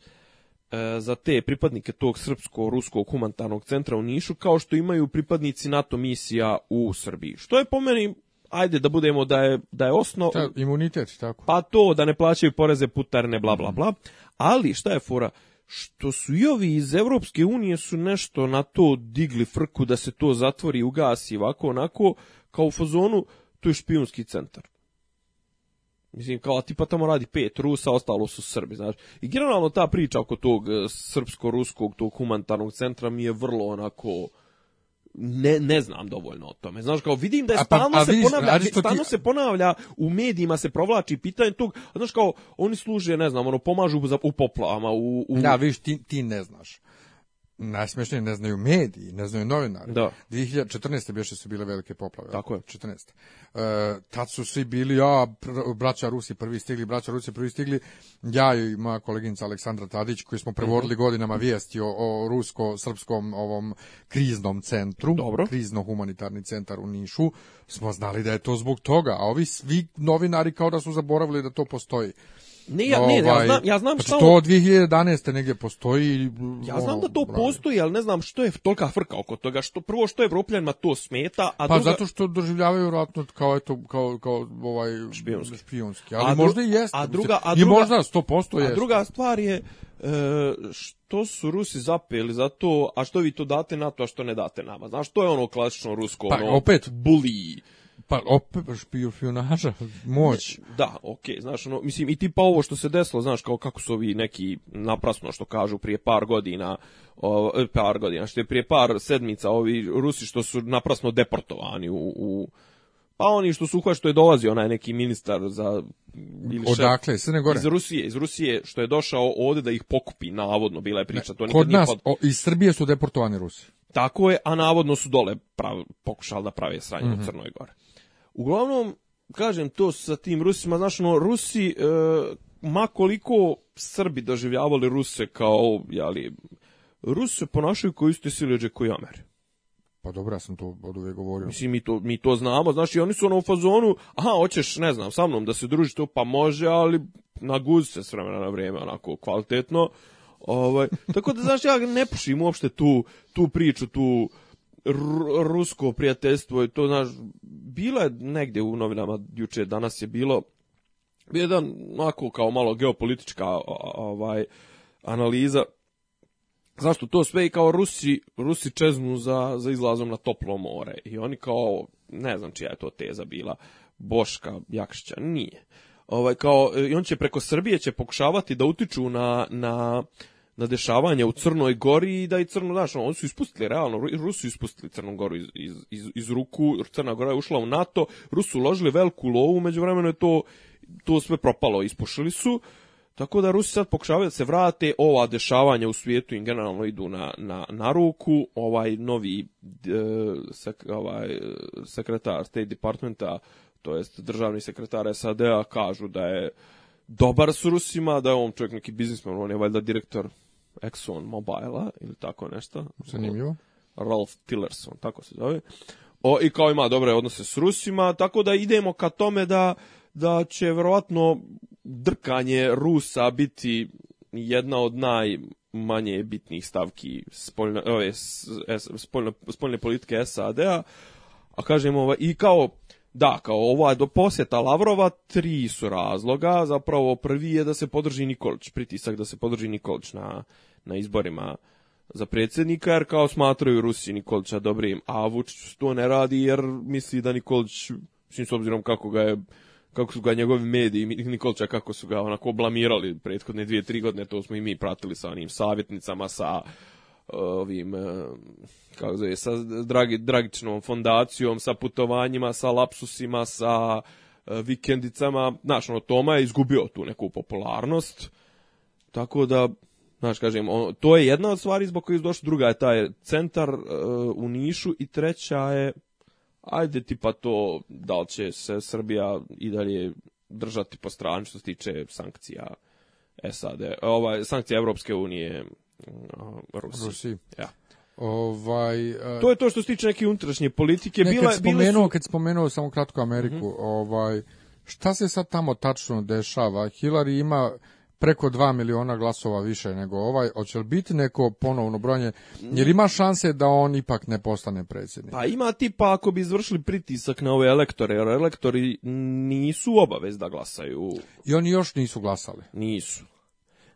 E, za te pripadnike tog srpsko-ruskog humanitarnog centra u Nišu, kao što imaju pripadnici NATO misija u Srbiji. Što je po meni ajde da budemo da je da je osno Ta, da, imunitet tako. Pa to da ne plaćaju poreze putarne bla bla bla. Ali šta je fora? Što su i ovi iz Evropske unije su nešto na to digli frku da se to zatvori, ugasi, ovako onako kao u fazonu to je špijunski centar. Mislim, kao, tipa tamo radi pet Rusa, ostalo su Srbi, znaš. I generalno ta priča oko tog e, srpsko-ruskog, tog humanitarnog centra mi je vrlo onako... Ne, ne znam dovoljno o tome. Znaš, kao vidim da je pa, stalno, a pa, a vidiš, se, ponavlja, stalno ti... se ponavlja, u medijima se provlači pitanje tog, znaš kao, oni služe, ne znam, ono, pomažu za, u poplavama, u... u... Ja, da, vidiš, ti, ti ne znaš najsmešnije ne znaju mediji, ne znaju novinari. Da. 2014. bješe su bile velike poplave. Tako je. 14. E, tad su svi bili, ja, braća Rusi prvi stigli, braća Rusi prvi stigli, ja i moja koleginica Aleksandra Tadić, koji smo prevodili mhm. godinama vijesti o, o rusko-srpskom ovom kriznom centru, krizno-humanitarni centar u Nišu, smo znali da je to zbog toga, a ovi svi novinari kao da su zaboravili da to postoji. Ne, ja, ne, ovaj, ja znam, ja znam pa šta... to od 2011. negdje postoji... Ja znam da to postoji, ali ne znam što je tolika frka oko toga. Što, prvo što je Evropljanima to smeta, a pa, druga... zato što doživljavaju vjerojatno kao, eto, kao, kao ovaj... Špionski. špionski. Ali a možda i jeste. A druga, a druga, I možda 100% jeste. A druga stvar je e, što su Rusi zapeli za to, a što vi to date NATO, a što ne date nama. Znaš, to je ono klasično rusko, pa, ono, opet, bully Pa opet špionaža, moć. Da, okej, okay, znaš, ono, mislim, i tipa ovo što se desilo, znaš, kao kako su ovi neki naprasno što kažu prije par godina, o, e, par godina, što je prije par sedmica ovi Rusi što su naprasno deportovani u, u pa oni što su što je dolazio onaj neki ministar za ili Odakle, Crne Gore? Iz Rusije, iz Rusije što je došao ovde da ih pokupi, navodno bila je priča, ne, to nikad Kod nas, pod... o, iz Srbije su deportovani Rusi. Tako je, a navodno su dole prav, pokušali da prave sranje mm -hmm. u mhm. Crnoj Gore. Uglavnom, kažem to sa tim Rusima, znaš, ono, Rusi, e, makoliko Srbi doživljavali Ruse kao, jeli, Rusi se ponašaju kao iste sileđe koji Ameri. Pa dobro, ja sam to od uvijek govorio. Mislim, mi to, mi to znamo, znaš, i oni su ono u fazonu, aha, hoćeš, ne znam, sa mnom da se druži to, pa može, ali na guz se s vremena na vreme, onako, kvalitetno. Ovaj, tako da, znaš, ja ne pušim uopšte tu, tu priču, tu, rusko prijateljstvo i to, znaš, bila je negdje u novinama juče, danas je bilo jedan, mako kao malo geopolitička ovaj, analiza zašto to sve i kao Rusi, Rusi čeznu za, za izlazom na toplo more i oni kao, ne znam čija je to teza bila, Boška Jakšića, nije. Ovaj, kao, I on će preko Srbije će pokušavati da utiču na, na na dešavanja u Crnoj Gori i da i Crno, znaš, oni su ispustili, realno, Rusi ispustili Crnu Goru iz, iz, iz, iz ruku, Crna Gora je ušla u NATO, Rusu uložili veliku lovu, među vremenu je to, to sve propalo, ispušili su, tako da Rusi sad pokušavaju da se vrate, ova dešavanja u svijetu im generalno idu na, na, na ruku, ovaj novi e, sek, ovaj, sekretar State Departmenta, to jest državni sekretar SAD-a, kažu da je dobar s Rusima, da je on čovjek neki biznismen, on je valjda direktor Exxon Mobila ili tako nešto. Zanimljivo. Rolf Tillerson, tako se zove. O, I kao ima dobre odnose s Rusima, tako da idemo ka tome da, da će verovatno drkanje Rusa biti jedna od najmanje bitnih stavki spoljne, ove, spoljne, spoljne politike SAD-a. A kažem, ova, i kao Da, kao ova do posjeta Lavrova tri su razloga. Zapravo prvi je da se podrži Nikolić, pritisak da se podrži Nikolić na, na izborima za predsjednika, jer kao smatraju Rusi Nikolića dobrim, a Vučić to ne radi jer misli da Nikolić, mislim s obzirom kako ga je kako su ga njegovi mediji, Nikolića, kako su ga onako blamirali prethodne dvije, tri godine, to smo i mi pratili sa onim savjetnicama, sa ovim eh, kako zove, sa dragi, dragičnom fondacijom, sa putovanjima, sa lapsusima, sa eh, vikendicama, znaš, ono, Toma je izgubio tu neku popularnost, tako da, znaš, kažem, ono, to je jedna od stvari zbog kojih došlo, druga je taj centar uh, u Nišu i treća je, ajde tipa to, da li će se Srbija i dalje držati po strani što se tiče sankcija SAD, ovaj, sankcije Evropske unije, Rusiji. Rusiji. Ja. Ovaj, uh, to je to što se tiče neke unutrašnje politike. Ne, bila, kad, spomenuo, su... kad spomenuo samo kratko Ameriku, uh mhm. -huh. ovaj, šta se sad tamo tačno dešava? Hillary ima preko 2 miliona glasova više nego ovaj, hoće li biti neko ponovno brojanje, jer ima šanse da on ipak ne postane predsjednik? Pa ima tipa ako bi izvršili pritisak na ove elektore, jer elektori nisu obavez da glasaju. I oni još nisu glasali. Nisu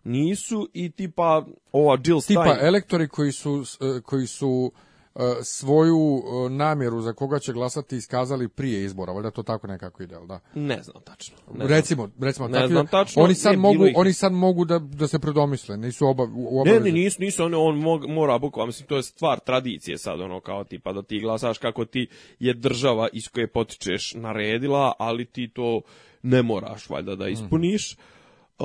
nisu i tipa ova Jill Stein. Tipa elektori koji su, e, koji su e, svoju e, namjeru za koga će glasati iskazali prije izbora, valjda to tako nekako ide, da? Ne znam tačno. Ne recimo, recimo ne tako znam, da tačno, oni sad ne, mogu oni sad mogu da da se predomisle, nisu oba u obavezi. Ne, ne, nisu, nisu on on mora bukvalno, mislim to je stvar tradicije sad ono kao tipa da ti glasaš kako ti je država iz koje potičeš naredila, ali ti to ne moraš valjda da ispuniš. Mm.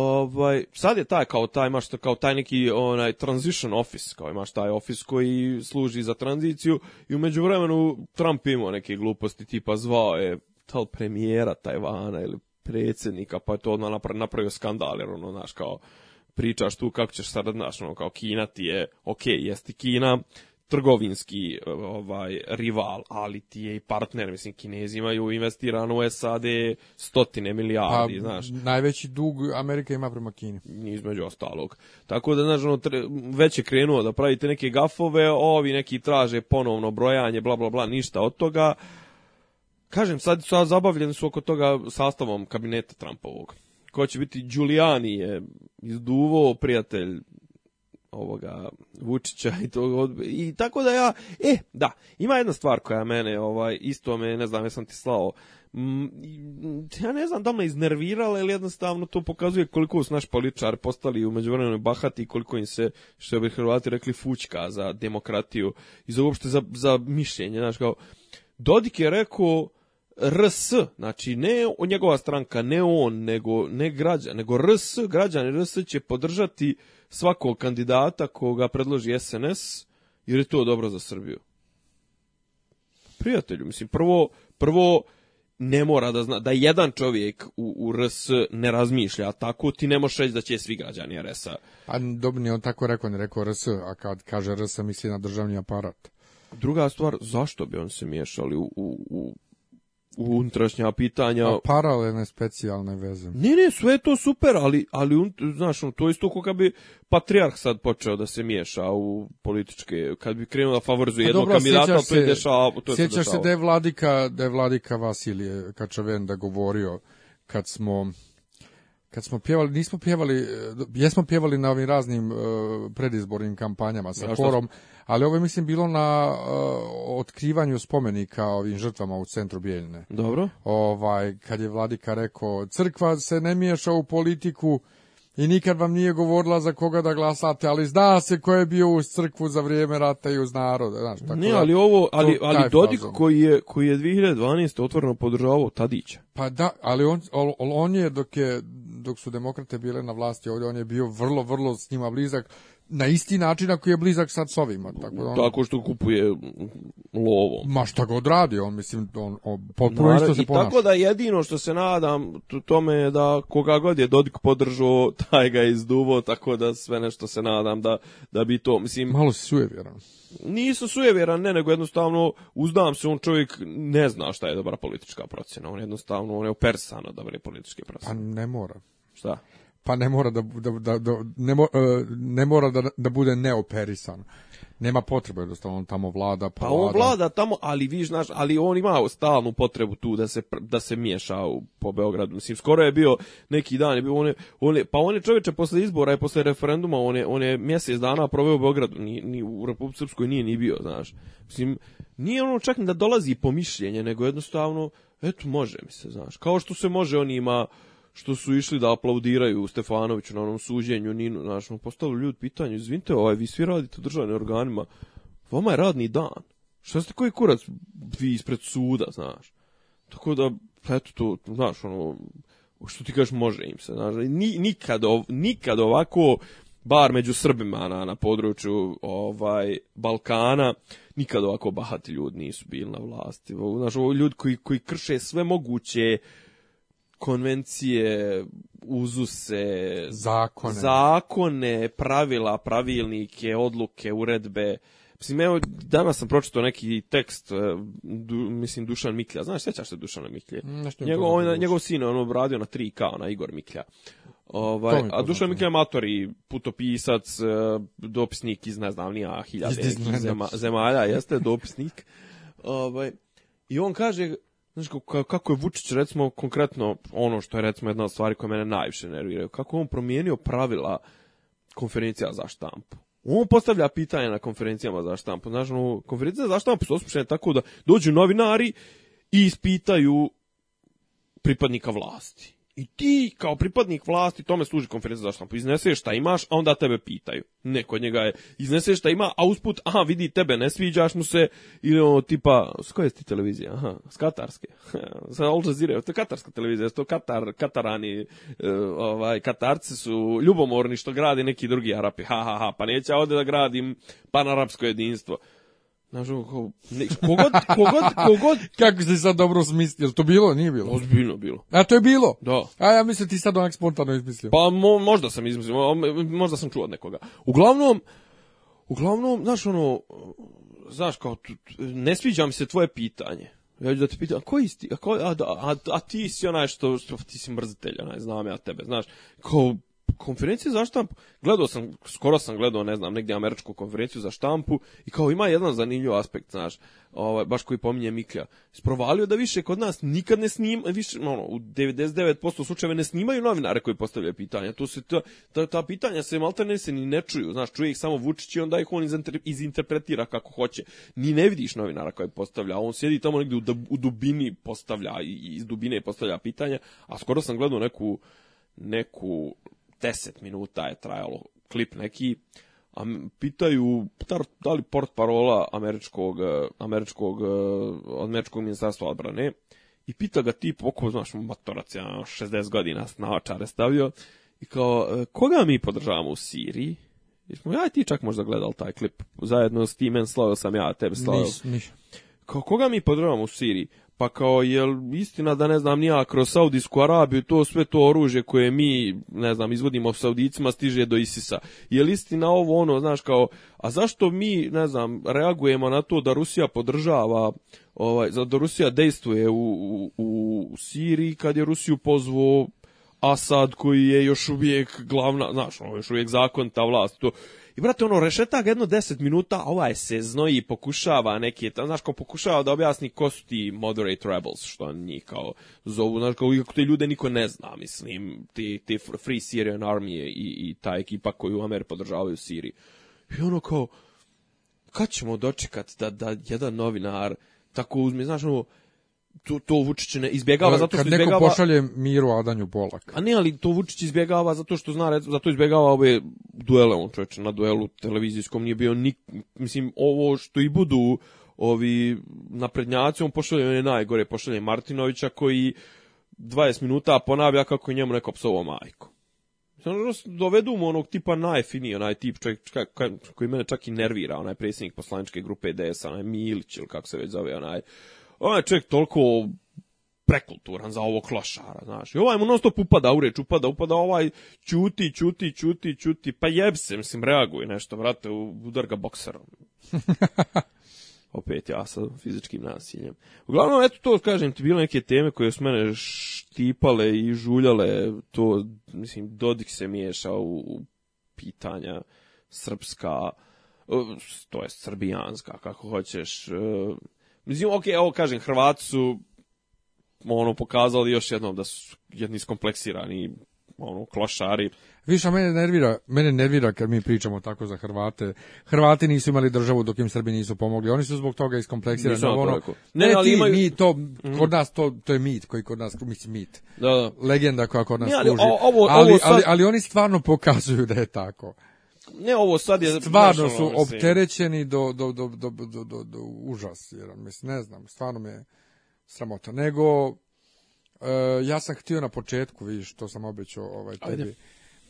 Ovaj, sad je taj kao taj imaš kao taj neki onaj transition office, kao imaš taj office koji služi za tranziciju i u međuvremenu Trump ima neke gluposti tipa zvao je tal premijera Tajvana ili predsjednika, pa je to odmah napravio skandal, jer ono, znaš, kao, pričaš tu kako ćeš sad, znaš, ono, kao Kina ti je, ok, jeste Kina, trgovinski ovaj rival, ali ti je i partner, mislim Kinezi imaju investirano u SAD stotine milijardi, pa, znaš. Najveći dug Amerika ima prema Kini. Između ostalog. Tako da znaš, ono, već je krenuo da pravite neke gafove, ovi neki traže ponovno brojanje, bla bla bla, ništa od toga. Kažem, sad, su zabavljeni su oko toga sastavom kabineta Trumpovog. Ko će biti Giuliani je izduvo prijatelj ovoga Vučića i to i tako da ja e da ima jedna stvar koja mene ovaj isto me ne znam jesam ti slao ja ne znam da me iznervirala ili jednostavno to pokazuje koliko su naš političar postali u međuvremenu bahati i koliko im se, što bi Hrvati rekli, fućka za demokratiju i za uopšte za, za mišljenje. Znaš, kao, Dodik je rekao, RS, znači ne njegova stranka, ne on, nego ne građan, nego RS, građani RS će podržati svakog kandidata koga predloži SNS, jer je to dobro za Srbiju. Prijatelju, mislim, prvo, prvo ne mora da zna, da jedan čovjek u, u RS ne razmišlja, a tako ti ne možeš reći da će svi građani RS-a. A dobro on tako rekao, ne rekao RS, a kad kaže RS misli na državni aparat. Druga stvar, zašto bi on se miješali u, u, u unutrašnja pitanja. A paralelne specijalne veze. Ne, ne, sve je to super, ali, ali znaš, to je isto kako bi patrijarh sad počeo da se miješa u političke, kad bi krenuo da favorizuje pa jednog dobro, kandidata, se, to je dešava. To je sjećaš se, da je vladika, da je vladika Vasilije Kačavenda govorio kad smo kad smo pjevali, nismo pjevali, e, jesmo pjevali na ovim raznim uh, predizbornim kampanjama sa ja, korom, što? ali ovo je mislim bilo na uh, otkrivanju spomenika ovim žrtvama u centru Bijeljne. Dobro. Ovaj, kad je vladika rekao, crkva se ne miješa u politiku i nikad vam nije govorila za koga da glasate, ali zna se ko je bio uz crkvu za vrijeme rata i uz narod. Znaš, tako ne, da ali ovo, ali, ali Dodik fazom. koji je, koji je 2012. otvoreno podržavao Tadića. Pa da, ali on, on je dok je dok su demokrate bile na vlasti ovdje, on je bio vrlo, vrlo s njima blizak na isti način ako je blizak sad s ovima. Tako, da on... tako što kupuje lovo. Ma šta god radi, on mislim, on, on potpuno isto se ponaša. Tako da jedino što se nadam tome je da koga god je Dodik podržao, (laughs) taj ga je izduvo, tako da sve nešto se nadam da, da bi to, mislim... Malo si sujevjeran. Nisam sujevjeran, ne, nego jednostavno uzdam se, on čovjek ne zna šta je dobra politička procjena, on jednostavno, on je opersan od dobre političke procjene. Pa ne mora. Šta? pa ne mora da, da, da, da ne, mo, e, ne, mora da, da bude neoperisan. Nema potrebe, jednostavno on tamo vlada, pa, pa vlada. on vlada tamo, ali vi znaš, ali on ima stalnu potrebu tu da se, da se miješa u, po Beogradu. Mislim, skoro je bio neki dan, je bio, on je, on je, pa on je čovječe posle izbora i posle referenduma, on je, on je mjesec dana proveo u Beogradu, ni, ni u Republici Srpskoj nije ni bio, znaš. Mislim, nije ono čak ni da dolazi po mišljenje, nego jednostavno, eto, može mi se, znaš. Kao što se može on ima što su išli da aplaudiraju Stefanoviću na onom suđenju Ninu, znači mu postavili ljudi pitanje, izvinite, ovaj, vi svi radite u državnim organima, vama je radni dan, šta ste koji kurac vi ispred suda, znaš, tako da, eto to, znaš, ono, što ti kažeš, može im se, znaš, ni, nikad, ov, nikad ovako, bar među Srbima na, na području ovaj Balkana, nikad ovako bahati ljudi nisu bili na vlasti. Znaš, ovo ljudi koji, koji krše sve moguće konvencije, uzuse, zakone. zakone, pravila, pravilnike, odluke, uredbe. Mislim, evo, danas sam pročitao neki tekst, e, du, mislim, Dušan Miklja. Znaš, sećaš se Dušana Miklje? Mm, njegov, on, njegov sin on obradio na 3K, na Igor Miklja. Ovaj, a Dušan Miklja je matori, putopisac, e, dopisnik iz, ne znam, nija hiljade zema, zemalja, jeste dopisnik. Ovaj, I on kaže, Znaš, kako je Vučić, recimo, konkretno ono što je, recimo, jedna od stvari koja mene najviše nerviraju, kako on promijenio pravila konferencija za štampu. On postavlja pitanje na konferencijama za štampu. Znaš, no, konferencija za štampu su ospuštene tako da dođu novinari i ispitaju pripadnika vlasti. I ti kao pripadnik vlasti tome služi konferencija za štampu. Izneseš šta imaš, a onda tebe pitaju. Neko od njega je izneseš šta ima, a usput, aha, vidi tebe, ne sviđaš mu se ili ono tipa, s koje ti televizije? Aha, s katarske. (laughs) Sa Al Jazeera, to je katarska televizija, to Katar, Katarani, e, ovaj Katarci su ljubomorni što gradi neki drugi Arapi. Ha ha ha, pa neće ja ovde da gradim panarapsko jedinstvo. Znaš, kao, ne, kogod, kogod, kogod... (laughs) Kako si sad dobro smislio? To bilo, nije bilo? Ozbiljno bilo. A to je bilo? Da. A ja mislim ti sad onak spontano izmislio. Pa mo, možda sam izmislio, možda sam čuo od nekoga. Uglavnom, uglavnom, znaš, ono, znaš, kao, ne sviđa mi se tvoje pitanje. Ja ću da te pitam, a koji si ti, a, a, a, a, ti si onaj što, što ti si mrzitelj, onaj, znam ja tebe, znaš, kao, konferencije za štampu, gledao sam, skoro sam gledao, ne znam, negdje američku konferenciju za štampu i kao ima jedan zanimljiv aspekt, znaš, ovaj, baš koji pominje Miklja. Sprovalio da više kod nas nikad ne snima, više, ono, u 99% slučajeva ne snimaju novinare koji postavljaju pitanja. Tu se ta, ta, ta pitanja se maltene se ni ne čuju, znaš, čuje ih samo Vučić i onda ih on izinterpretira kako hoće. Ni ne vidiš novinara koji postavlja, on sjedi tamo negdje u, u dubini postavlja, iz dubine postavlja pitanja, a skoro sam gledao neku neku 10 minuta je trajalo klip neki, a pitaju da, da li port parola američkog, e, američkog, e, američkog ministarstva odbrane i pita ga tip, oko, znaš, matorac, ja 60 godina naočare stavio, i kao, e, koga mi podržavamo u Siriji? I smo, ja i ti čak možda gledal taj klip, zajedno s tim, men slavio sam ja, tebe slavio. Nis, nis. Kao, koga mi podržavamo u Siriji? pa kao jel istina da ne znam nija kroz Saudijsku Arabiju to sve to oružje koje mi ne znam izvodimo Saudicima stiže do Isisa. Jel istina ovo ono znaš kao a zašto mi ne znam reagujemo na to da Rusija podržava ovaj da Rusija dejstvuje u, u, u Siriji kad je Rusiju pozvao Asad koji je još uvijek glavna, znaš, ono, još uvijek zakon ta vlast, to I brate, ono, rešetak jedno 10 minuta, ovaj se znoji i pokušava neki, znaš, kao pokušava da objasni ko su ti moderate rebels, što njih kao zovu, znaš, kao kako te ljude niko ne zna, mislim, ti, ti Free Syrian Army i, i ta ekipa koju Amer podržavaju u Siriji. I ono kao, kad ćemo dočekat da, da jedan novinar tako uzme, znaš, ono, to, to Vučić ne izbjegava zato što Kad neko izbjegava... pošalje Miru Adanju Bolak. A ne, ali to Vučić izbjegava zato što zna, zato izbjegava ove duele, on čoveče, na duelu televizijskom nije bio nik... Mislim, ovo što i budu ovi naprednjaci, on pošalje one najgore, pošalje Martinovića koji 20 minuta ponavlja kako je njemu neko psovo majko. Da dovedu mu onog tipa najfiniji, onaj tip čovjek koji mene čak i nervira, onaj predsjednik poslaničke grupe DS, onaj Milić ili kako se već zove, onaj on ovaj je čovjek toliko prekulturan za ovo klošara, znaš. I ovaj mu non stop upada u reč, upada, upada, ovaj ćuti, ćuti, ćuti, ćuti, pa jeb se, mislim, reaguje nešto, vrate, udar ga bokserom. (laughs) Opet ja sa fizičkim nasiljem. Uglavnom, eto to, kažem ti, bilo neke teme koje su mene štipale i žuljale, to, mislim, Dodik se miješa u pitanja srpska, to je srbijanska, kako hoćeš, e, Mislim, ok, ovo kažem, Hrvati su ono pokazali još jednom da su jedni iskompleksirani ono klošari. Više mene nervira, mene nervira kad mi pričamo tako za Hrvate. Hrvati nisu imali državu dok im Srbi nisu pomogli. Oni su zbog toga iskompleksirani. Ono, ne, ne, ali ti, imaju... mi to mhm. kod nas to to je mit koji kod nas mislim mit. Da, da. Legenda koja kod nas ne, ali, služi. Ovo, ovo, ali, sad... ali, ali, oni stvarno pokazuju da je tako ne ovo sad je stvarno su opterećeni do do do do do do, do užas jer mislim ne znam stvarno me sramota nego e, ja sam htio na početku vidiš to sam obećao ovaj tebi Ajde.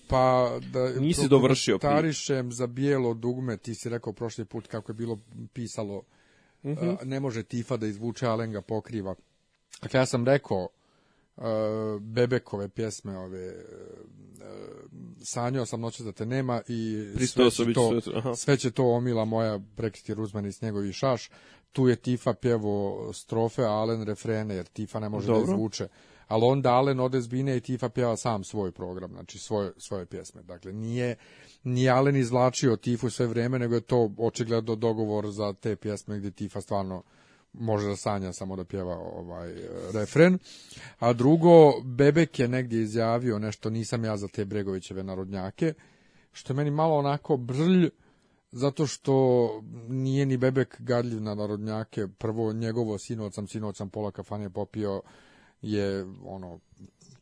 pa da nisi dovršio tarišem za bijelo dugme ti si rekao prošli put kako je bilo pisalo uh mhm. -huh. e, ne može Tifa da izvuče Alenga pokriva dakle ja sam rekao Bebekove pjesme ove e, Sanjao sam noćas da te nema i sve će, to, sve će to omila moja prekiti Ruzman i njegovi šaš tu je Tifa pjevo strofe a Alen refrene jer Tifa ne može da Dobro. da izvuče ali onda Alen ode zbine i Tifa pjeva sam svoj program, znači svoje, svoje pjesme. Dakle, nije, nije Alen izvlačio Tifu sve vrijeme, nego je to očigledno dogovor za te pjesme gdje Tifa stvarno može da sanja samo da pjeva ovaj e, refren. A drugo, Bebek je negdje izjavio nešto, nisam ja za te Bregovićeve narodnjake, što je meni malo onako brlj, zato što nije ni Bebek gadljiv na narodnjake. Prvo, njegovo sinoć sam, sinoć pola kafanje popio je ono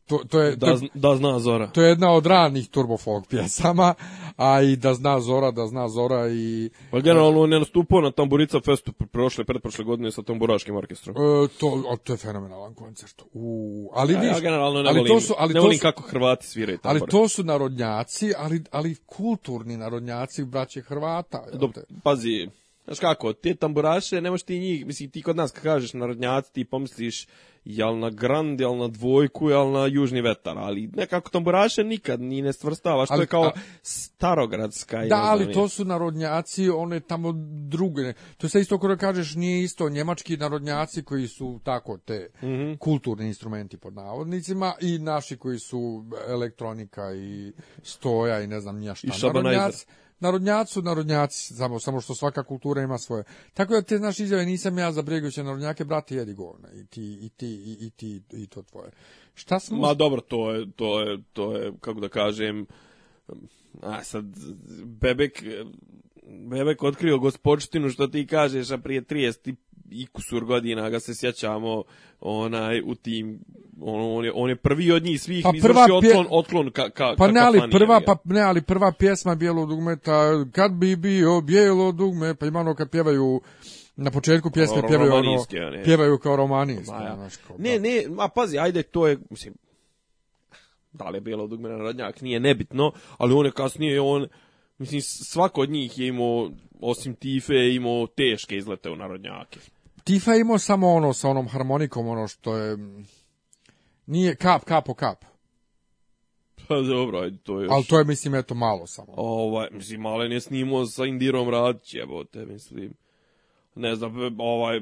to, to je, da, to, da zna Zora. To je jedna od ranih turbofog pjesama, a i da zna Zora, da zna Zora i... Pa generalno on je nastupao na Tamburica Festu prošle, predprošle godine sa Tamburaškim orkestrom. E, to, o, to je fenomenalan koncert. U, ali ja, viš, ja generalno ne ali volim, to su, ali ne volim to su, kako Hrvati sviraju tambore. Ali to su narodnjaci, ali, ali kulturni narodnjaci braće Hrvata. Do, pazi, Znaš kako, te tamburaše, nemoš ti njih, mislim, ti kod nas kad kažeš narodnjaci, ti pomisliš jel na grand, jel na dvojku, jel na južni vetar, ali nekako tamburaše nikad ni ne stvrstavaš, ali, to je kao a, starogradska. Da, ali znam, to su narodnjaci, one tamo druge, to se isto kada kažeš, nije isto njemački narodnjaci koji su tako te mm -hmm. kulturni instrumenti pod navodnicima i naši koji su elektronika i stoja i ne znam nija šta I narodnjaci narodnjaci su narodnjaci, samo, samo što svaka kultura ima svoje. Tako da te znaš izjave, nisam ja za Bregovića narodnjake, brate, jedi govna, i ti, i ti, i, i ti, i to tvoje. Šta smo... Ma dobro, to je, to je, to je, kako da kažem, a sad, Bebek Bebek otkrio gospodštinu što ti kažeš, a prije 30 i kusur godina ga se sjećamo onaj u tim on, on, je, on je prvi od njih svih pa prva pje... otklon, otklon ka, ka, pa ne ali prva pa ne ali prva pjesma bijelo dugmeta kad bi bio bijelo dugme pa imano kad pjevaju na početku pjesme Ro, pjevaju ono, pjevaju kao romanijski ja. ne da. ne a pazi ajde to je mislim da li je bijelo dugme na radnjak nije nebitno ali on je kasnije on Mislim, svako od njih je imao, osim Tife, je imao teške izlete u narodnjake. Tifa je imao samo ono sa onom harmonikom, ono što je... Nije kap, kap po kap. Pa dobro, ajde, to je još... Ali to je, mislim, eto, malo samo. Ovaj, mislim, Malen je snimao sa Indirom Radić, jebote, mislim. Ne znam, ovaj,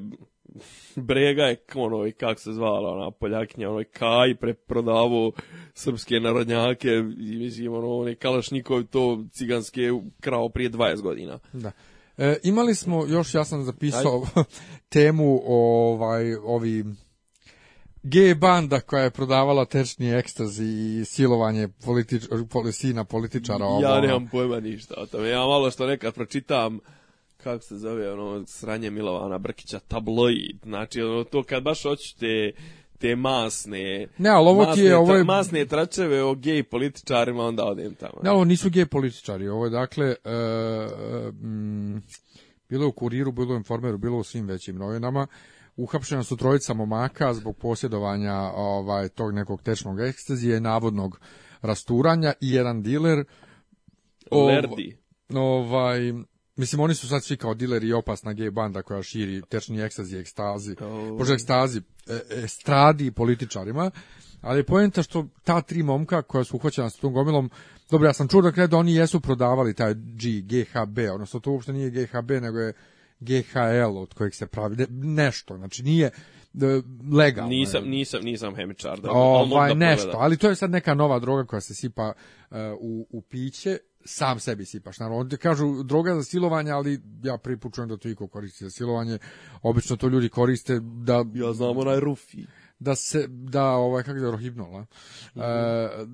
(laughs) Brega je, ono, ovaj, kako se zvala, ona Poljakinja, ono, Kaj preprodavo srpske narodnjake, i, mislim, ono, on je Kalašnikov to ciganske krao prije 20 godina. Da. E, imali smo, još ja sam zapisao (laughs) temu ovaj, ovi G banda koja je prodavala tečni ekstazi i silovanje politič, sina političara. Ovo. Ja nemam pojma ništa o tome. Ja malo što nekad pročitam kako se zove, ono, sranje Milovana Brkića, tabloid, znači, ono, to kad baš hoćete te masne ne, ali ovo masne, je, ovo je... masne tračeve o gej političarima, onda odem tamo. Ne, ovo nisu gej političari, ovo je dakle, uh, e, e bilo u kuriru, bilo u informeru, bilo u svim većim novinama, uhapšena su trojica momaka zbog posjedovanja ovaj, tog nekog tečnog ekstazije, navodnog rasturanja i jedan diler... Ov, Lerdi. Ovaj, Mislim, oni su sad svi kao dileri i opasna gej banda koja širi tečni ekstazi, ekstazi, oh. Da. pože ekstazi, estradi e, političarima, ali je poenta što ta tri momka koja su uhvaćena s tom gomilom, dobro, ja sam čuo dakle da oni jesu prodavali taj G, GHB, odnosno to uopšte nije GHB, nego je GHL od kojeg se pravi ne, nešto, znači nije e, legalno. Nisam, nisam, nisam hemičar. Da, ovaj, da nešto, ali to je sad neka nova droga koja se sipa uh, u, u piće sam sebi sipaš. Naravno, onda kažu droga za silovanje, ali ja pripučujem da to iko koristi za silovanje. Obično to ljudi koriste da... Ja znam onaj rufi. Da se, da, ovaj, kako je rohibnol, mm -hmm. e,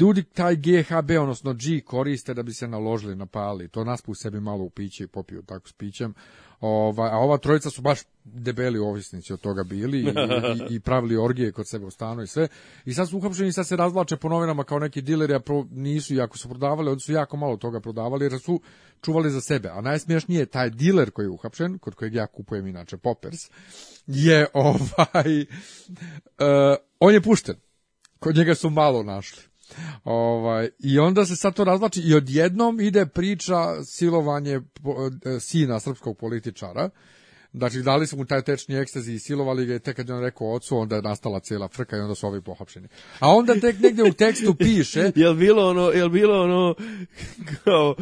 ljudi taj GHB, odnosno G koriste da bi se naložili, na pali. To naspu sebi malo u piće i popiju tako s pićem, Ova, a ova trojica su baš debeli ovisnici od toga bili i, i, i pravili orgije kod sebe u stanu i sve. I sad su uhapšeni i sad se razvlače po novinama kao neki dileri, a pro, nisu jako su prodavali, oni su jako malo toga prodavali jer su čuvali za sebe. A najsmiješnije je taj diler koji je uhapšen, kod kojeg ja kupujem inače Poppers, je ovaj... Uh, (laughs) on je pušten. Kod njega su malo našli. Ovaj, I onda se sad to razlači i odjednom ide priča silovanje eh, sina srpskog političara. Dakle, dali su mu taj tečni ekstazi i silovali ga i tek kad je on rekao ocu, onda je nastala cijela frka i onda su ovi pohapšeni. A onda tek negde u tekstu piše... (laughs) jel bilo ono, jel bilo ono, kao...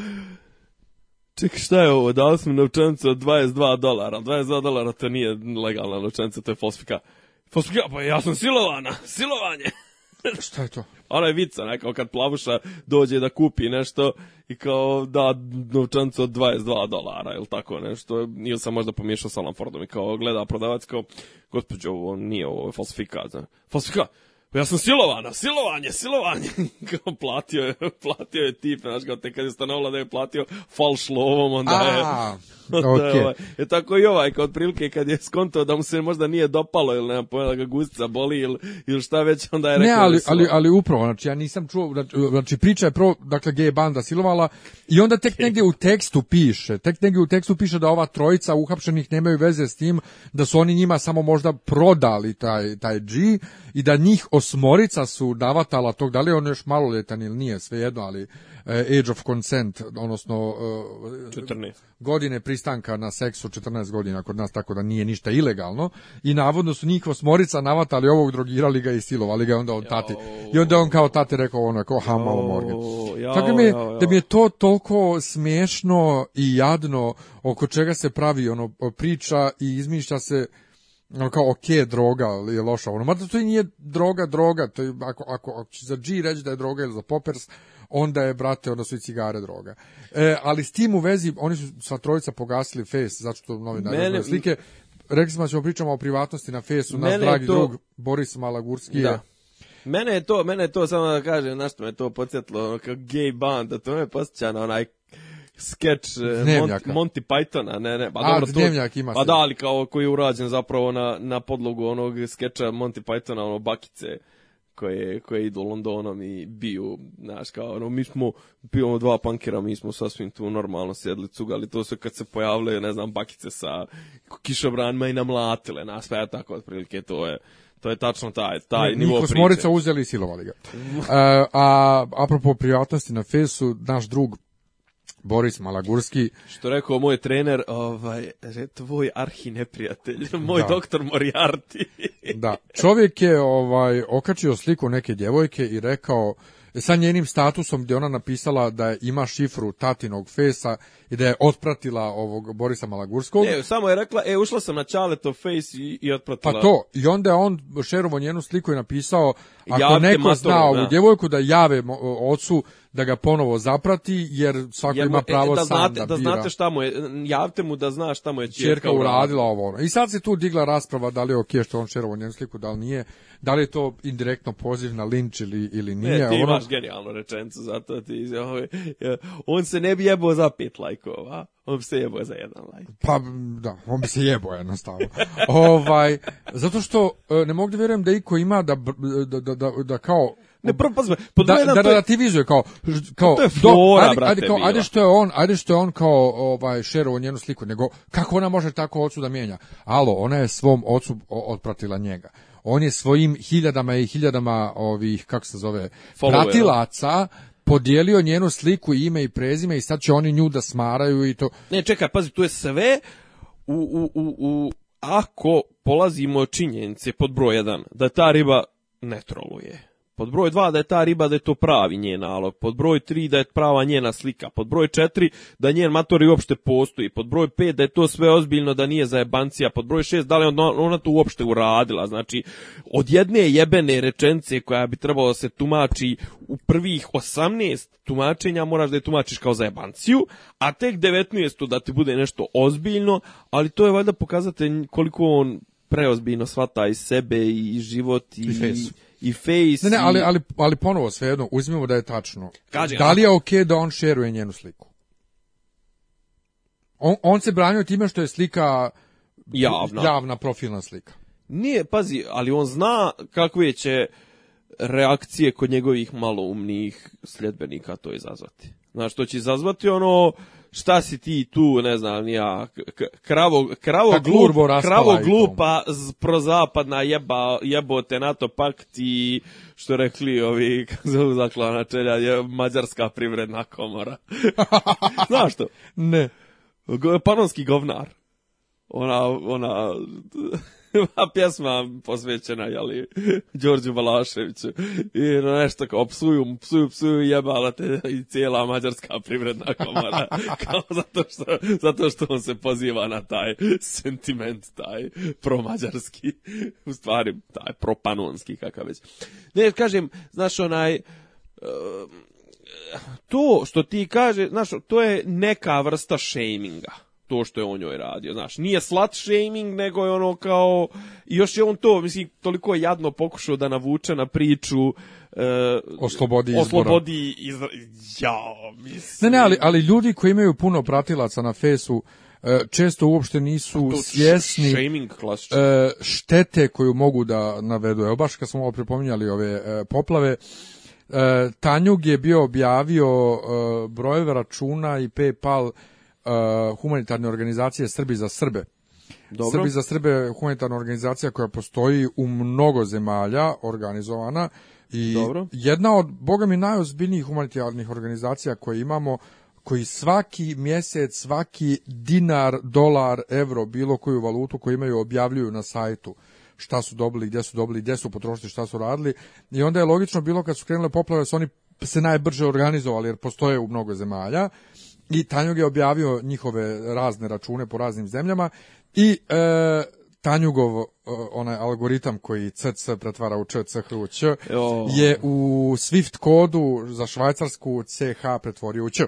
Ček, šta je ovo? Dali smo novčanicu od 22 dolara. 22 dolara to nije legalna novčanica, to je fosfika. Fosfika, pa ja sam silovana, silovanje. (laughs) Šta je to? Ona je vica, ne, kao kad plavuša dođe da kupi nešto i kao da novčancu od 22 dolara ili tako nešto. Ili sam možda pomiješao sa Alan i kao gleda prodavac kao, gospođo, ovo nije ovo, falsifikat. Ne. Falsifikat? ja sam silovana, silovanje, silovanje. (laughs) kao platio je, (laughs) platio je tip, znaš, kao te kad je stanovila da je platio falš lovom, onda je... A (laughs) Okay. je, ovaj, je tako i ovaj, kao otprilike kad je skonto da mu se možda nije dopalo ili nema pojma da ga guzica boli ili, ili šta već, onda je rekao... Ne, da ali, ali, ali upravo, znači ja nisam čuo, znači, znači priča je prvo, dakle, gej banda silovala i onda tek negdje u tekstu piše, tek negdje u tekstu piše da ova trojica uhapšenih nemaju veze s tim, da su oni njima samo možda prodali taj, taj G i da njih osmorica su davatala tog, da li je on još maloljetan ili nije, svejedno, ali e, Age of Consent, odnosno... 14. E, godine pristanka na seksu 14 godina kod nas, tako da nije ništa ilegalno. I navodno su njih osmorica navatali ovog, drogirali ga i silovali ga onda on tati. I onda on kao tati rekao ono, kao ha, malo morgan. Tako mi je, da mi je to toliko smiješno i jadno oko čega se pravi ono priča i izmišlja se ono kao ok, droga je loša, ono, mada to i nije droga, droga, to je, ako, ako, ako će za G reći da je droga ili za poppers, onda je, brate, ono i cigare droga. E, ali s tim u vezi, oni su sva trojica pogasili face, zato što novinari slike. Rekli smo da ćemo pričamo o privatnosti na fesu, naš dragi to... drug Boris Malagurski da. Mene je to, mene je to samo da kažem, na što me to podsjetilo, ono kao gay band, to me podsjeća na onaj skeč eh, Monty, Monty Pythona, ne, ne, pa dobro, to, ima pa da, ali kao koji je urađen zapravo na, na podlogu onog skeča Monty Pythona, ono, bakice koje, koje idu Londonom i biju, znaš, kao, ono, mi smo, bilo dva pankera, mi smo sasvim tu normalno sjedli ali to se kad se pojavljaju, ne znam, bakice sa kišobranima i namlatile, nas, sve pa tako, otprilike, to je, to je tačno taj, taj ne, nivo priče. Smorica uzeli i silovali ga. (laughs) E, a, a apropo privatnosti na fesu, naš drug Boris Malagurski. Što rekao moj trener, ovaj, tvoj arhi neprijatelj, (laughs) moj da. doktor Moriarty. (laughs) da, čovjek je ovaj, okačio sliku neke djevojke i rekao, sa njenim statusom gdje ona napisala da ima šifru tatinog fesa i da je otpratila ovog Borisa Malagurskog. Ne, samo je rekla, e, ušla sam na Čaletov face i, i otpratila. Pa to, i onda je on šerovo njenu sliku i napisao, ako Javite neko zna ovu da. djevojku da jave ocu da ga ponovo zaprati, jer svako ima e, pravo e, da sam znate, da, da znate šta mu je, javte mu da zna šta mu je ćerka uradila ovo. ono. I sad se tu digla rasprava da li je ok što on šerovo njenu sliku, da li nije, da li je to indirektno poziv na linč ili, ili e, nije. Ne, ti ono... imaš genijalnu rečenicu, zato ti ovaj, on se ne bi jebao za pet lajkova, on bi se jebao za jedan lajk. Pa, da, on bi se jebao jednostavno. (laughs) ovaj, zato što ne mogu da verujem da iko ima da, da, da, da, da kao Ne prvo pa pod da, da, da relativizuje kao kao to je flora, do, ajde, brate, ajde, kao, ajde što je on, ajde što je on kao ovaj šerovo njenu sliku, nego kako ona može tako ocu da mijenja? Alo, ona je svom ocu otpratila njega. On je svojim hiljadama i hiljadama ovih kako se zove pratilaca podijelio njenu sliku, ime i prezime i sad će oni nju da smaraju i to. Ne, čekaj, pazi, tu je sve u, u, u, u ako polazimo činjenice pod broj 1 da ta riba ne troluje pod broj 2 da je ta riba da je to pravi njen nalog, pod broj 3 da je prava njena slika, pod broj 4 da njen matori uopšte postoji, pod broj 5 da je to sve ozbiljno da nije zajebancija, pod broj 6 da li ona, ona to uopšte uradila, znači od jedne jebene rečence koja bi trebalo da se tumači u prvih 18 tumačenja moraš da je tumačiš kao zajebanciju, a tek 19 da ti bude nešto ozbiljno, ali to je valjda pokazatelj koliko on preozbiljno svata i sebe i život i, I i Face. Ne, ne, ali, ali, ali ponovo svejedno, uzmimo da je tačno. Kaži, da li je okej okay da on šeruje njenu sliku? On, on se branio time što je slika javna. javna profilna slika. Nije, pazi, ali on zna kakve će reakcije kod njegovih maloumnih sljedbenika to izazvati. Znaš, to će izazvati ono šta si ti tu, ne znam, nija, kravo, kravo, glup, kravo glupa, prozapadna jeba, jebote NATO pakt i što rekli ovi, (laughs) zovu zaklana čelja, je mađarska privredna komora. (laughs) Znaš što? Ne. Panonski govnar. Ona, ona pjesma posvećena, jeli, Đorđu Balaševiću. I nešto kao, psuju, psuju, psuju, jebala te i cijela mađarska privredna komora. (laughs) kao zato što, zato što on se poziva na taj sentiment, taj promađarski, u stvari, taj propanonski, kakav već. Ne, kažem, znaš, onaj, ehm, to što ti kaže, znaš, to je neka vrsta shaminga to što je on joj radio, znaš, nije slut shaming, nego je ono kao, još je on to, mislim, toliko je jadno pokušao da navuče na priču, e, eh, o slobodi izbora. O slobodi izbora. Ja, mislim. Ne, ne, ali, ali ljudi koji imaju puno pratilaca na fesu, eh, često uopšte nisu svjesni eh, štete koju mogu da navedu. Evo baš kad smo ovo pripominjali ove poplave, Tanjug je bio objavio brojeve računa i PayPal uh, humanitarne organizacije Srbi za Srbe. Dobro. Srbi za Srbe je humanitarna organizacija koja postoji u mnogo zemalja organizovana i Dobro. jedna od, boga mi, najozbiljnijih humanitarnih organizacija koje imamo koji svaki mjesec, svaki dinar, dolar, evro, bilo koju valutu koju imaju objavljuju na sajtu šta su dobili, gdje su dobili, gdje su potrošili, šta su radili. I onda je logično bilo kad su krenule poplave, su oni se najbrže organizovali jer postoje u mnogo zemalja i Tanjug je objavio njihove razne račune po raznim zemljama i e, Tanjugov e, onaj algoritam koji CC pretvara u CCH u je u Swift kodu za švajcarsku CH pretvorio u Č.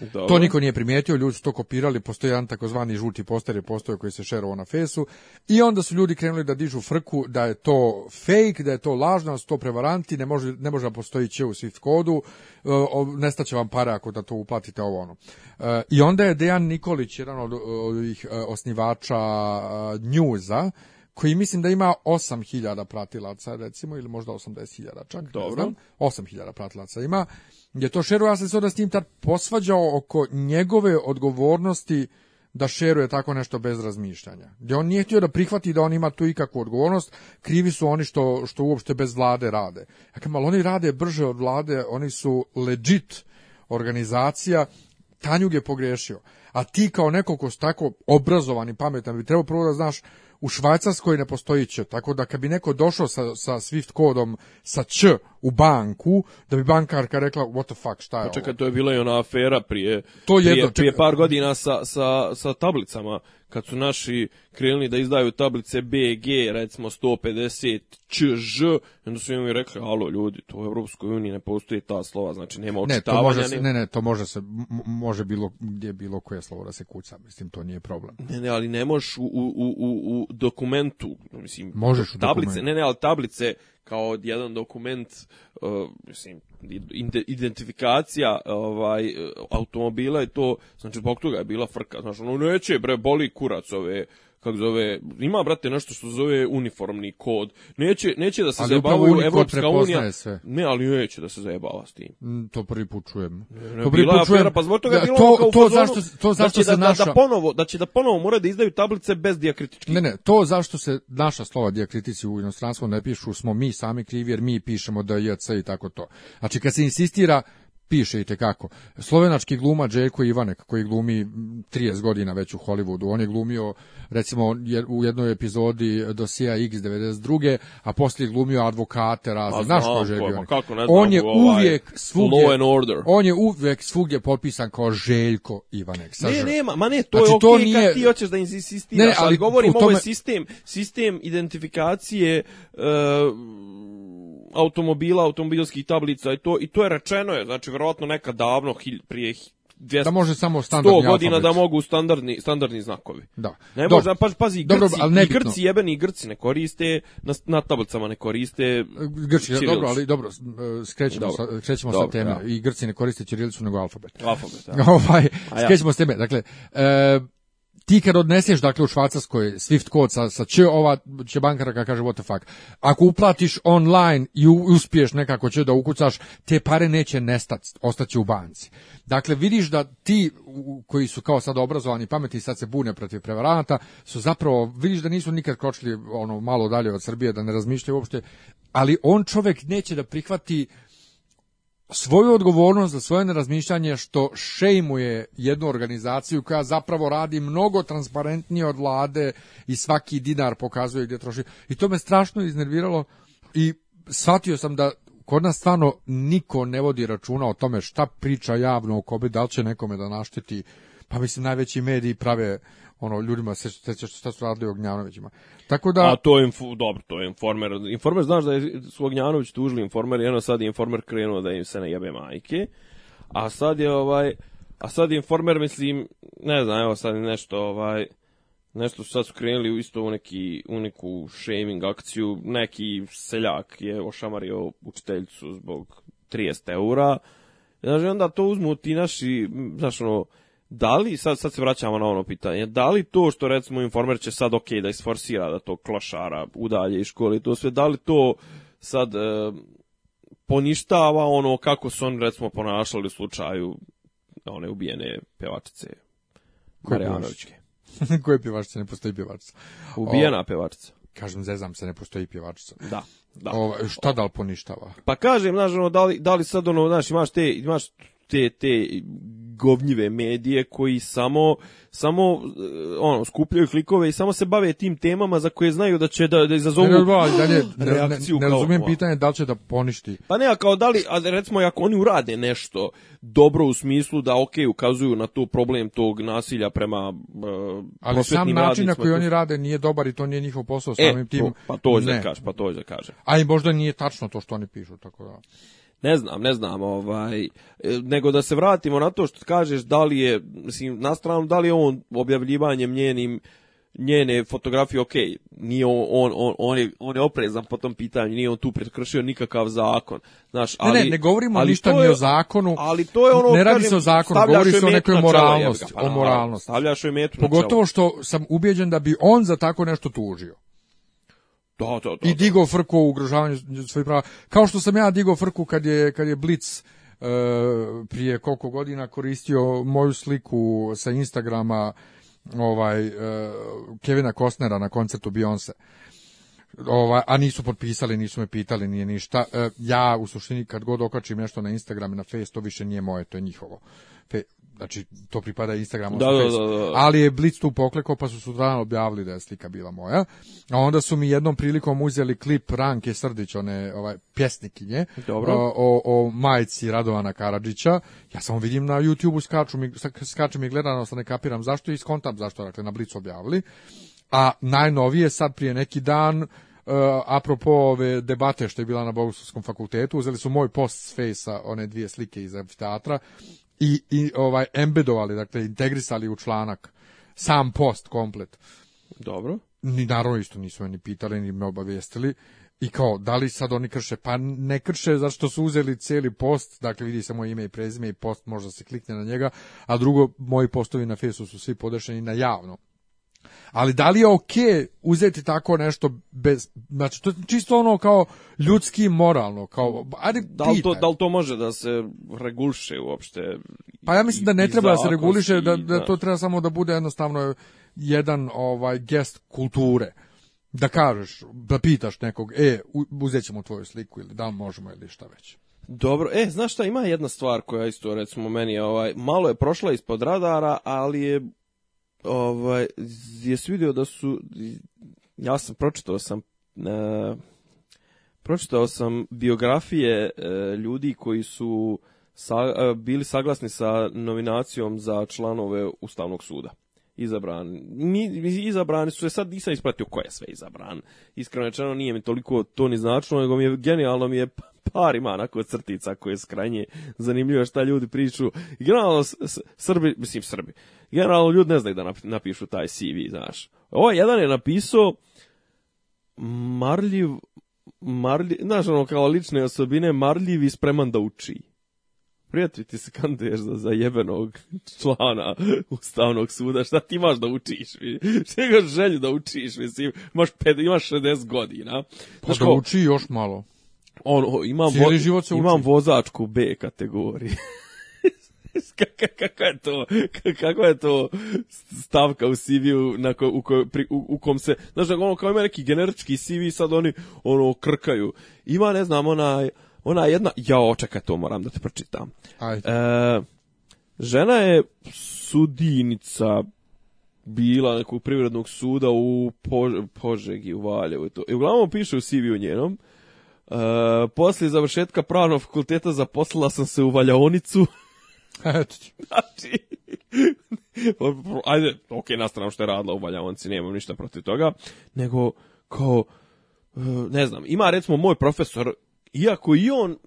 Dobro. To niko nije primijetio, ljudi su to kopirali, postoje jedan takozvani žuti poster je postojao koji se šerovao na fesu i onda su ljudi krenuli da dižu frku da je to fake, da je to lažno, da su to prevaranti, ne može, ne može da postoji će u Swift kodu, e, nestaće vam para ako da to uplatite ovo ono. E, I onda je Dejan Nikolić, jedan od ovih e, osnivača njuza, koji mislim da ima 8000 pratilaca recimo ili možda 80.000 čak, Dobro. ne znam, 8000 pratilaca ima je to Šero, ja sam se onda s njim tad posvađao oko njegove odgovornosti da šeruje tako nešto bez razmišljanja. Gdje on nije htio da prihvati da on ima tu ikakvu odgovornost, krivi su oni što, što uopšte bez vlade rade. Ja Dakle, malo oni rade brže od vlade, oni su legit organizacija, Tanjug je pogrešio. A ti kao neko ko su tako obrazovan i pametan bi trebao prvo da znaš u Švajcarskoj ne postoji postojiće, tako da kad bi neko došao sa, sa Swift kodom sa Č u banku, da bi bankarka rekla what the fuck, šta je Počekaj, pa ovo? to je bila i ona afera prije, to jedno, prije, prije par godina sa, sa, sa tablicama kad su naši krenuli da izdaju tablice BG, recimo 150 ČŽ, onda su im rekli, alo ljudi, to u Evropskoj uniji ne postoji ta slova, znači nema očitavanja. Ne, to može, ne, ne, to može se, može bilo, gdje bilo koje slovo da se kuca, mislim, to nije problem. Ne, ne, ali ne možeš u, u, u, u dokumentu, mislim, možeš u tablice, dokumentu. ne, ne, ali tablice kao jedan dokument uh, mislim identifikacija ovaj e, automobila je to znači zbog toga je bila frka znači ono neće bre boli kurac ove kako zove, ima brate nešto što zove uniformni kod. Neće, neće da se ali zajebavaju Evropska unija. Sve. Ne, ali neće da se zajebava s tim. Mm, to prvi put čujem. to prvi put čujem. Pa zbog toga da, bilo to, kao to zašto, to da zašto da se da, da naša... Da, ponovo, da će da ponovo mora da izdaju tablice bez dijakritičkih. Ne, ne, to zašto se naša slova dijakritici u inostranstvu ne pišu, smo mi sami krivi jer mi pišemo da je i tako to. Znači kad se insistira piše i tekako. Slovenački glumac Željko Ivanek koji glumi 30 godina već u Hollywoodu. On je glumio recimo u jednoj epizodi dosija X 92. a poslije glumio advokate razne. Pa, Znaš ko Željko Ivanek? Kako, ne znam, on je ovaj, uvijek svugdje On je uvijek svugdje potpisan kao Željko Ivanek. Sa ne, nema, ma ne, to znači, je okej okay, nije... kad ti hoćeš da insistiraš, ne, ali, ali govorim tome... ovo je sistem, sistem identifikacije uh, automobila, automobilskih tablica i to i to je rečeno je, znači verovatno neka davno, prije 200, da može samo standardni 100 godina alfabet. da mogu standardni, standardni znakovi. Da. Ne može, pa, pazi, grci, dobro, grci, ali i grci jebeni grci ne koriste, na, na tablicama ne koriste grci, čirilicu. dobro, ali dobro, e, skrećemo, dobro. Sa, skrećemo dobro, sa teme. Ja. Da. I grci ne koriste ćirilicu nego alfabet. Alfabet, da. (laughs) ovaj, ja. ovaj, skrećemo ja. s teme. Dakle, e, ti kad odneseš dakle u švajcarskoj Swift kod sa, sa će ova će bankarka kaže what the fuck. Ako uplatiš online i uspiješ nekako će da ukucaš, te pare neće nestati, ostaće u banci. Dakle vidiš da ti koji su kao sad obrazovani pametni sad se bune protiv prevaranata su zapravo vidiš da nisu nikad kročili ono malo dalje od Srbije da ne razmišljaju uopšte, ali on čovjek neće da prihvati svoju odgovornost za svoje nerazmišljanje što šejmuje jednu organizaciju koja zapravo radi mnogo transparentnije od vlade i svaki dinar pokazuje gdje troši. I to me strašno iznerviralo i shvatio sam da kod nas stvarno niko ne vodi računa o tome šta priča javno o kobe, da li će nekome da našteti. Pa mislim, najveći mediji prave ono ljudima se sećaš što su radili Ognjanovićima. Tako da A to je dobro, to je informer. Informer znaš da je su Ognjanović tužili informer, jedno sad je informer krenuo da im se ne jebe majke. A sad je ovaj a sad je informer mislim ne znam, evo sad je nešto ovaj nešto sad su krenuli u isto u, neki, u neku shaming akciju, neki seljak je ošamario učiteljicu zbog 30 eura, znaš, onda to uzmu ti naši, znaš, ono, da li, sad, sad se vraćamo na ono pitanje, da li to što recimo informer će sad ok da isforsira da to klošara udalje iz škole i to sve, da li to sad e, poništava ono kako su oni recimo ponašali u slučaju one ubijene pevačice Marijanovićke. Koje pjevačice? (laughs) Ne postoji pjevačica. Ubijena o, pjevačica. Kažem, zezam se, ne postoji pjevačica. Da. Da. O, šta da li poništava? Pa kažem, znaš, ono, da, li, da li sad ono, znaš, imaš te, imaš te, te govnjive medije koji samo samo e, ono skupljaju klikove i samo se bave tim temama za koje znaju da će da da izazovu ne, dalje, reakciju ne, ne, ne razumijem kao, pitanje da li će da poništi pa ne a kao da li a recimo ako oni urade nešto dobro u smislu da ok ukazuju na to problem tog nasilja prema uh, ali sam način na koji oni rade nije dobar i to nije njihov posao e, samim e, to, tim pa to je da kaže pa to je da kaže a i možda nije tačno to što oni pišu tako da ne znam, ne znam, ovaj, e, nego da se vratimo na to što kažeš da li je, mislim, na stranu da li je on objavljivanjem njenim njene fotografije, ok, nije on, on, on, on, je, on je oprezan po tom pitanju, nije on tu prekršio nikakav zakon. Znaš, ali, ne, ne, ne govorimo ali ništa ni o zakonu, ali to je ono, ne radi se o zakonu, govori se o nekoj moralnosti, pa, o moralnosti. Stavljaš joj metu Pogotovo što sam ubijeđen da bi on za tako nešto tužio. Da, da, da, I da. digo frku o ugrožavanju svojih prava. Kao što sam ja digo frku kad je, kad je Blitz e, prije koliko godina koristio moju sliku sa Instagrama ovaj, e, Kevina Kostnera na koncertu Beyoncé. Ova, a nisu potpisali, nisu me pitali, nije ništa. E, ja u suštini kad god okačim nešto na Instagram i na Face, to više nije moje, to je njihovo. Fe, znači to pripada Instagramu, da da, da, da, da, ali je Blitz tu poklekao pa su sutradan objavili da je slika bila moja, a onda su mi jednom prilikom uzeli klip Ranke Srdić, one ovaj, pjesnikinje, Dobro. O, o, majci Radovana Karadžića, ja samo vidim na YouTubeu skaču mi, skaču mi gledano sa ne kapiram zašto i skontam zašto, dakle na Blitz objavili, a najnovije sad prije neki dan, Uh, apropo ove debate što je bila na Bogoslovskom fakultetu, uzeli su moj post s fejsa, one dvije slike iz amfiteatra i, i ovaj embedovali, dakle integrisali u članak sam post komplet. Dobro. Ni naravno isto nisu me ni pitali, ni me obavijestili. I kao, da li sad oni krše? Pa ne krše, zato što su uzeli cijeli post, dakle vidi se moje ime i prezime i post, možda se klikne na njega, a drugo, moji postovi na Facebooku su svi podešeni na javno. Ali da li je okej okay uzeti tako nešto bez znači to čisto ono kao ljudski moralno kao ajde da li to da li to može da se reguliše uopšte? Pa ja mislim da ne treba da se reguliše da, da, da to treba samo da bude jednostavno jedan ovaj gest kulture da kažeš, da pitaš nekog, e, uzet ćemo tvoju sliku ili da li možemo ili šta već. Dobro, e, znaš šta, ima jedna stvar koja isto, recimo, meni, ovaj, malo je prošla ispod radara, ali je ovaj, jesi vidio da su, ja sam pročitao sam, e, pročitao sam biografije e, ljudi koji su sa, e, bili saglasni sa nominacijom za članove Ustavnog suda. Izabran. Mi, izabrani su, e, sad nisam ispratio ko je sve izabran. Iskreno rečeno nije mi toliko to ni značilo, nego mi je genijalno mi je pa, par ima onako crtica koje je krajnje zanimljivo šta ljudi priču. I generalno Srbi, mislim Srbi, generalno ljudi ne znaju da napišu taj CV, znaš. Ovo jedan je napisao marljiv, marljiv, znaš ono kao lične osobine, marljiv i spreman da uči. Prijatelj ti se kanduješ za zajebenog člana Ustavnog suda, šta ti imaš da učiš? Šta imaš želju da učiš, mislim, imaš, ped, imaš 60 godina. Pa znaš, da uči još malo on, imam, vo, imam vozačku B kategorije. (laughs) kako je to kako je to stavka u CV-u na ko, u, ko, pri, u, u, kom se znaš da ono kao ima neki generički CV sad oni ono krkaju ima ne znam ona ona jedna ja očekaj to moram da te pročitam Ajde. E, žena je sudinica bila nekog privrednog suda u Požegi u Valjevu i to i uglavnom piše u CV-u njenom E, posle završetka pravnog fakulteta zaposlila sam se u valjaonicu. (laughs) znači, ajde, ok, nastavno što je radila u valjaonici, nemam ništa protiv toga, nego kao, e, ne znam, ima recimo moj profesor, iako i on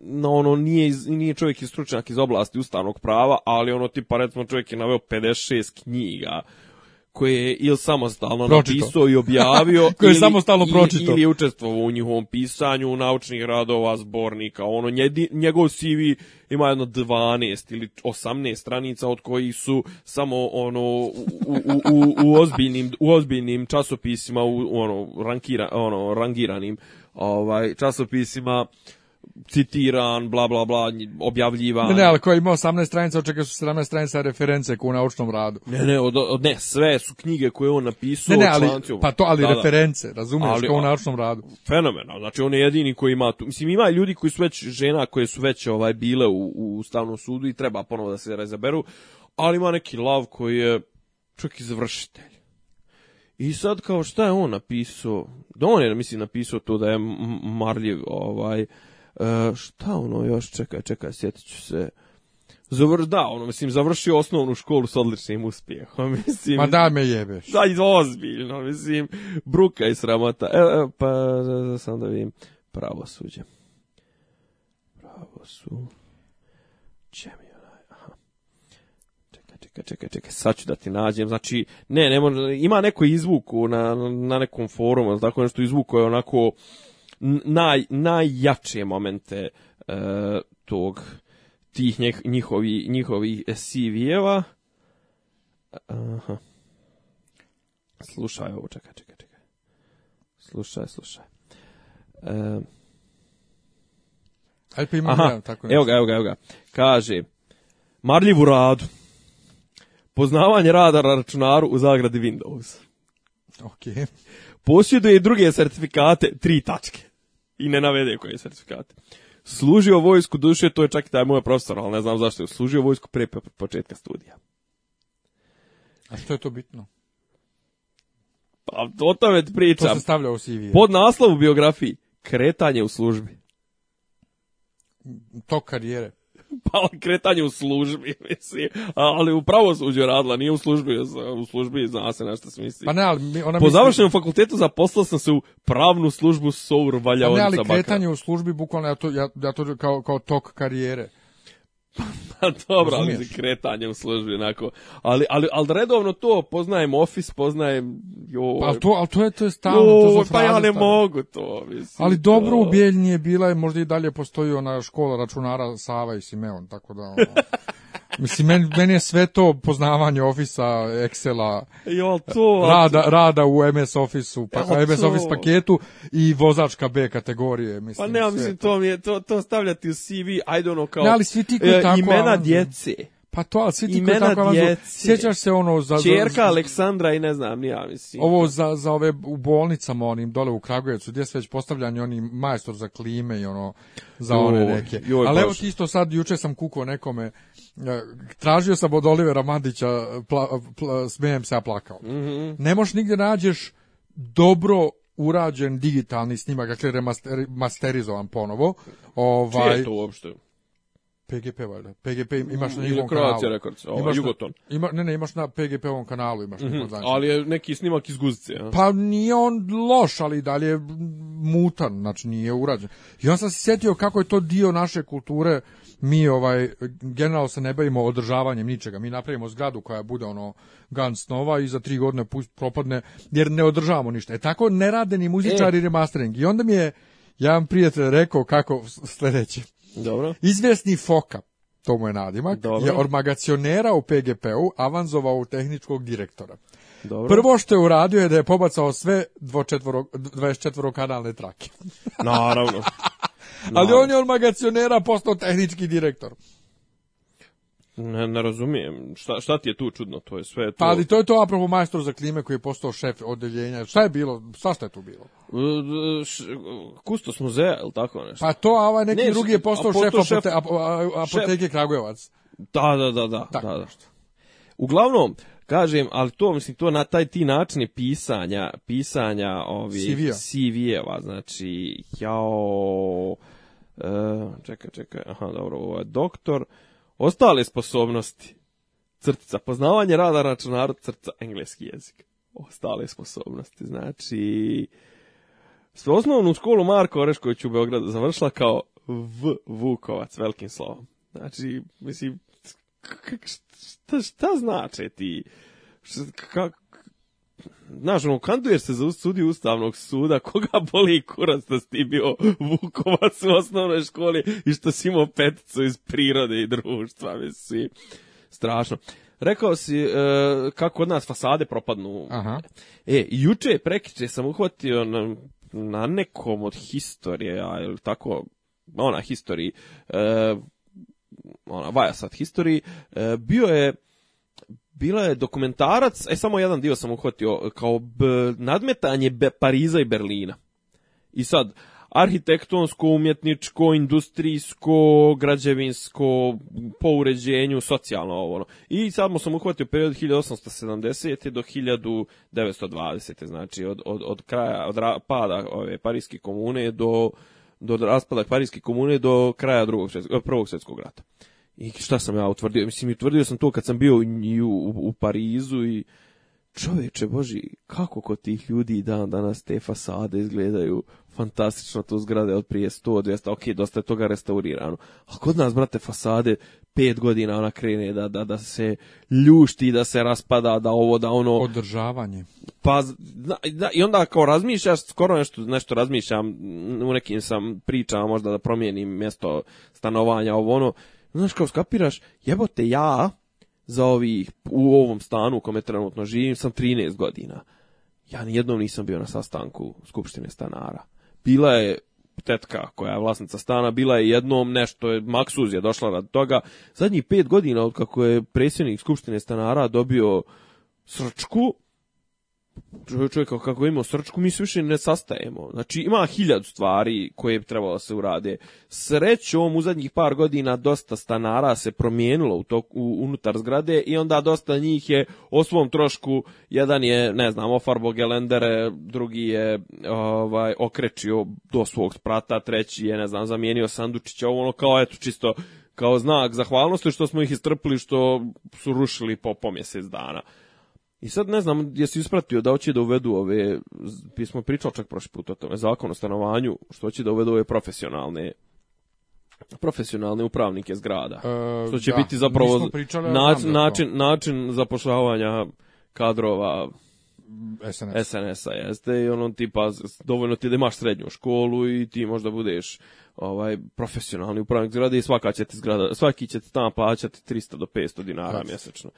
na ono nije nije čovjek iz stručnjak iz oblasti ustavnog prava, ali ono tipa recimo čovjek je naveo 56 knjiga koje (laughs) je ili samostalno pročito. napisao i objavio koje ili, samostalno pročito. ili, ili učestvovao u njihovom pisanju naučnih radova, zbornika. Ono njegov CV ima jedno 12 ili 18 stranica od kojih su samo ono u, u, u, u ozbiljnim u ozbiljnim časopisima u ono rankira ono rangiranim ovaj časopisima citiran, bla, bla, bla, objavljivan. Ne, ne, ali koja ima 18 stranica, očekaj su 17 stranica reference ku naučnom radu. Ne, ne, od, od, ne, sve su knjige koje on napisao. Ne, ne, ali, pa to, ali da, da, reference, razumiješ, ali, kao u naučnom radu. Fenomenal, znači on je jedini koji ima tu. Mislim, ima ljudi koji su već, žena koje su već ovaj bile u, u stavnom sudu i treba ponovo da se razaberu, ali ima neki lav koji je čak izvršitelj. I sad kao šta je on napisao? Da on je mislim napisao to da je marljiv ovaj E, šta ono još, čeka, čeka, sjetit ću se. Zavr, da, ono, mislim, završio osnovnu školu s odličnim uspjehom, (laughs) mislim. Ma da me jebeš. Da, ozbiljno, mislim, bruka i sramota. E, e, pa, sam da vidim, pravo suđe. Pravo su... mi onaj, aha. čekaj, čekaj, čekaj, sad ću da ti nađem. Znači, ne, ne može, ima neko izvuku na, na nekom forumu, tako nešto izvuku je onako naj, najjače momente e, tog tih nje, njihovi, njihovi CV-eva. Aha. Slušaj ovo, čekaj, čekaj, čekaj. Slušaj, slušaj. Uh, Ajde pa imamo, ja, tako evo ga, evo ga, evo ga. Kaže, marljivu u radu. Poznavanje radara računaru u zagradi Windows. Okay. Posjeduje i druge sertifikate, tri tačke. I ne navede koje je sertifikate. Služio vojsku duše, to je čak i taj moj profesor, ali ne znam zašto je služio vojsku pre početka studija. A što je to bitno? Pa o tome pričam. To se stavlja u CV. Pod naslovu biografiji, kretanje u službi. To karijere. (laughs) pala kretanje u službi, mislim. Ali u pravosuđu radila, nije u službi, u službi zna se na što se misli. Pa ne, ali ona Po završenom fakultetu zaposlao sam se u pravnu službu Sour Valjaonica. Pa ne, ali kretanje u službi, bukvalno, ja to, ja, ja to kao, kao tok karijere. Pa dobro, Razumiješ? ali kretanje u službi, onako. Ali, ali, ali redovno to, poznajem ofis, poznajem... Joj, Pa, to, ali to je, to je stalno, to za pa ja ne stavljaju. mogu to, mislim. Ali dobro to. u Bjeljni je bila i možda i dalje postoji ona škola računara Sava i Simeon, tako da... Ono, (laughs) Mislim, meni, meni je sve to poznavanje ofisa, Excela, Jel to, rada, rada u MS Officeu, pa, MS Office paketu i vozačka B kategorije. Mislim, pa ne, mislim, to, mi je, to, to stavljati u CV, ajde ono kao ne, ali svi ti koji e, tako, imena djece. Pa to, ali svi ti koji tako djece, sjećaš se ono za... Čerka Aleksandra i ne znam, ja mislim. Ovo za, za ove u bolnicama onim dole u Kragujevcu, gdje se već postavljanje oni majstor za klime i ono za joj, one neke. Joj, ali evo ti isto sad, juče sam kukao nekome, e, tražio sam od Olivera Mandića, e, pla, e, pla, smijem se, a plakao. Mm -hmm. Ne možeš nigdje nađeš dobro urađen digitalni snimak, dakle remasterizovan ponovo. Ovaj, Čije je to uopšte? PGP valjda. PGP imaš na njihovom kanalu. Records, ova, imaš Jugoton. Na, ima, ne, ne, imaš na PGP-ovom kanalu. Imaš mm -hmm, ali je neki snimak iz Guzice. Ja? Pa nije on loš, ali dalje je mutan, znači nije urađen. I on sam se sjetio kako je to dio naše kulture. Mi ovaj, generalno se ne bavimo održavanjem ničega. Mi napravimo zgradu koja bude ono Guns Nova i za tri godine propadne, jer ne održavamo ništa. E tako ne rade ni muzičari e. remastering. I onda mi je jedan prijatelj rekao kako sledeće Dobro. Izvjesni Foka, to mu je nadimak, Dobro. je od magacionera u PGP-u avanzovao u tehničkog direktora. Dobro. Prvo što je uradio je da je pobacao sve 24 kanalne trake. Naravno. (laughs) Naravno. Ali on je od postao tehnički direktor. Ne, ne razumijem. Šta, šta ti je tu čudno? To je sve to... Pa, Ali to je to apropo majstor za klime koji je postao šef odeljenja. Šta je bilo? Šta šta je tu bilo? E, kustos muzeja, ili tako nešto? Pa to, a ovaj neki ne, drugi je postao šef, apote, apoteke šef. Kragujevac. Da, da, da, da. Tako da, da. Uglavnom, kažem, ali to mislim to na taj ti načini pisanja, pisanja ovi CV-eva, CV znači jao e, čekaj, čekaj, aha, dobro, ovo je doktor, Ostale sposobnosti. Crtica. Poznavanje rada računara. Crtica. engleski jezik. Ostale sposobnosti. Znači, Sve osnovnu školu Marko Orešković u Beogradu završila kao V Vukovac, velikim slovom. Znači, mislim, šta, šta znači ti? Kako? znaš, ono, kanduješ se za sudi Ustavnog suda, koga boli kurac da si ti bio Vukovac u osnovnoj školi i što si imao peticu iz prirode i društva, mislim. Strašno. Rekao si e, kako od nas fasade propadnu. Aha. E, juče prekiče sam uhvatio na, na nekom od historije, ili tako, ona historiji, e, ona Vajasat historiji, e, bio je Bila je dokumentarac, e samo jedan dio sam uhvatio, kao b, nadmetanje be, Pariza i Berlina. I sad, arhitektonsko, umjetničko, industrijsko, građevinsko, po uređenju, socijalno ovo. I samo sam uhvatio period 1870. do 1920. Znači od, od, od kraja, od ra, pada ove Parijske komune do, do raspada Parijske komune do kraja drugog, prvog svjetskog rata. I šta sam ja utvrdio? Mislim, utvrdio sam to kad sam bio u, u, u Parizu i čoveče boži, kako kod tih ljudi dan danas te fasade izgledaju fantastično, tu zgrade od prije 100, 200, ok, dosta je toga restaurirano. A kod nas, brate, fasade pet godina ona krene da, da, da se ljušti, da se raspada, da ovo, da ono... Održavanje. Pa, da, da, i onda kao razmišljaš, skoro nešto, nešto razmišljam, u nekim sam pričama možda da promijenim mjesto stanovanja, ovo ono, Znaš, kao skapiraš, jebote ja za ovih, u ovom stanu u kome trenutno živim sam 13 godina. Ja nijednom nisam bio na sastanku Skupštine stanara. Bila je tetka koja je vlasnica stana, bila je jednom nešto, je, Maksuz je došla rad toga. Zadnjih pet godina od kako je predsjednik Skupštine stanara dobio srčku, čovjek kako imamo srčku, mi se više ne sastajemo. Znači, ima hiljadu stvari koje bi trebalo da se urade. Srećom, u zadnjih par godina dosta stanara se promijenilo u tok, u, unutar zgrade i onda dosta njih je o svom trošku, jedan je, ne znam, ofarbo gelendere, drugi je ovaj, okrečio do svog sprata, treći je, ne znam, zamijenio sandučića, ovo ono kao, eto, čisto kao znak zahvalnosti što smo ih istrpili, što su rušili po, po mjesec dana. I sad ne znam, jesi ispratio da hoće da uvedu ove, pismo pričao čak prošli put o tome, zakon o stanovanju, što hoće da uvedu ove profesionalne profesionalne upravnike zgrada. E, što će da, biti zapravo pričali, nač, način, način zapošljavanja kadrova SNS-a SNS jeste i ono tipa dovoljno ti da imaš srednju školu i ti možda budeš ovaj profesionalni upravnik zgrade i svaka će ti zgrada, svaki će ti tam plaćati 300 do 500 dinara That's. mjesečno.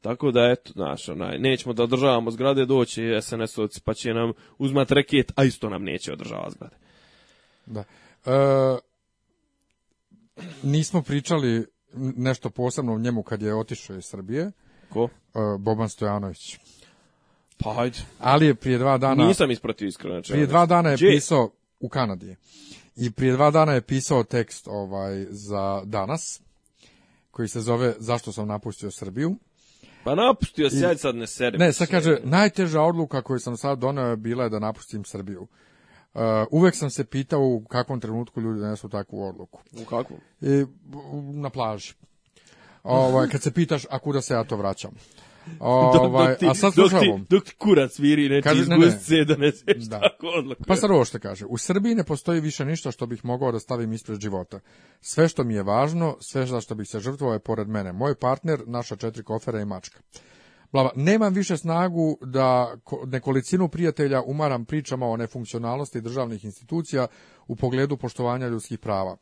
Tako da, eto, znaš, onaj, nećemo da održavamo zgrade, doći SNS-ovci pa će nam uzmat reket, a isto nam neće održava zgrade. Da. E, nismo pričali nešto posebno o njemu kad je otišao iz Srbije. Ko? E, Boban Stojanović. Pa hajde. Ali je prije dva dana... Nisam isprotio iskreno. Prije dva dana je G. pisao u Kanadi. I prije dva dana je pisao tekst ovaj za danas koji se zove Zašto sam napustio Srbiju Pa napustio se, I... sad ne serem. Ne, sad kaže, najteža odluka koju sam sad donao je da napustim Srbiju. Uh, uvek sam se pitao u kakvom trenutku ljudi donesu takvu odluku. U kakvom? I, na plaži. Ovaj, kad se pitaš, a kuda se ja to vraćam? Ovaj, (laughs) dok, dok ovaj, ti, a sad slušamo. Dok dok ti kurac sviri, neče znači, Kaži, iz ne, ne. da ne seš da. tako odluku. Pa sad ovo što kaže. U Srbiji ne postoji više ništa što bih mogao da stavim ispred života. Sve što mi je važno, sve za što bih se žrtvovao je pored mene. Moj partner, naša četiri kofera i mačka. Blava, nemam više snagu da nekolicinu prijatelja umaram pričama o nefunkcionalnosti državnih institucija u pogledu poštovanja ljudskih prava.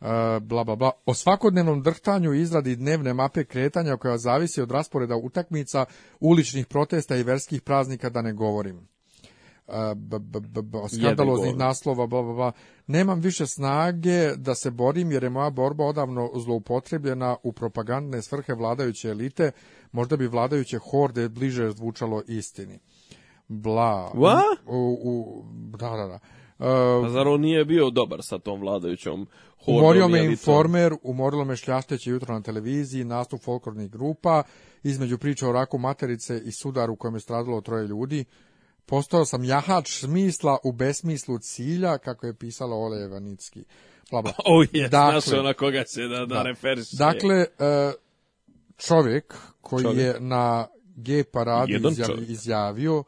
E, bla, bla, bla. O svakodnevnom drhtanju izradi dnevne mape kretanja koja zavisi od rasporeda utakmica, uličnih protesta i verskih praznika, da ne govorim. E, b, b, b, skandaloznih naslova, bla, bla, bla. Nemam više snage da se borim jer je moja borba odavno zloupotrebljena u propagandne svrhe vladajuće elite, možda bi vladajuće horde bliže zvučalo istini. Bla. U, u, da, da, da. Uh, A zar on nije bio dobar sa tom vladajućom Umorio me informer, umorilo me šljašteće jutro na televiziji, nastup folklornih grupa, između priče o raku materice i sudaru u kojem je stradalo troje ljudi. Postao sam jahač smisla u besmislu cilja, kako je pisalo Ole Evanicki. Bla, bla. (laughs) Oh, yes, dakle, na koga se da, da, da. Dakle, e, čovjek koji čovjek. je na G paradi izjavio, izjavio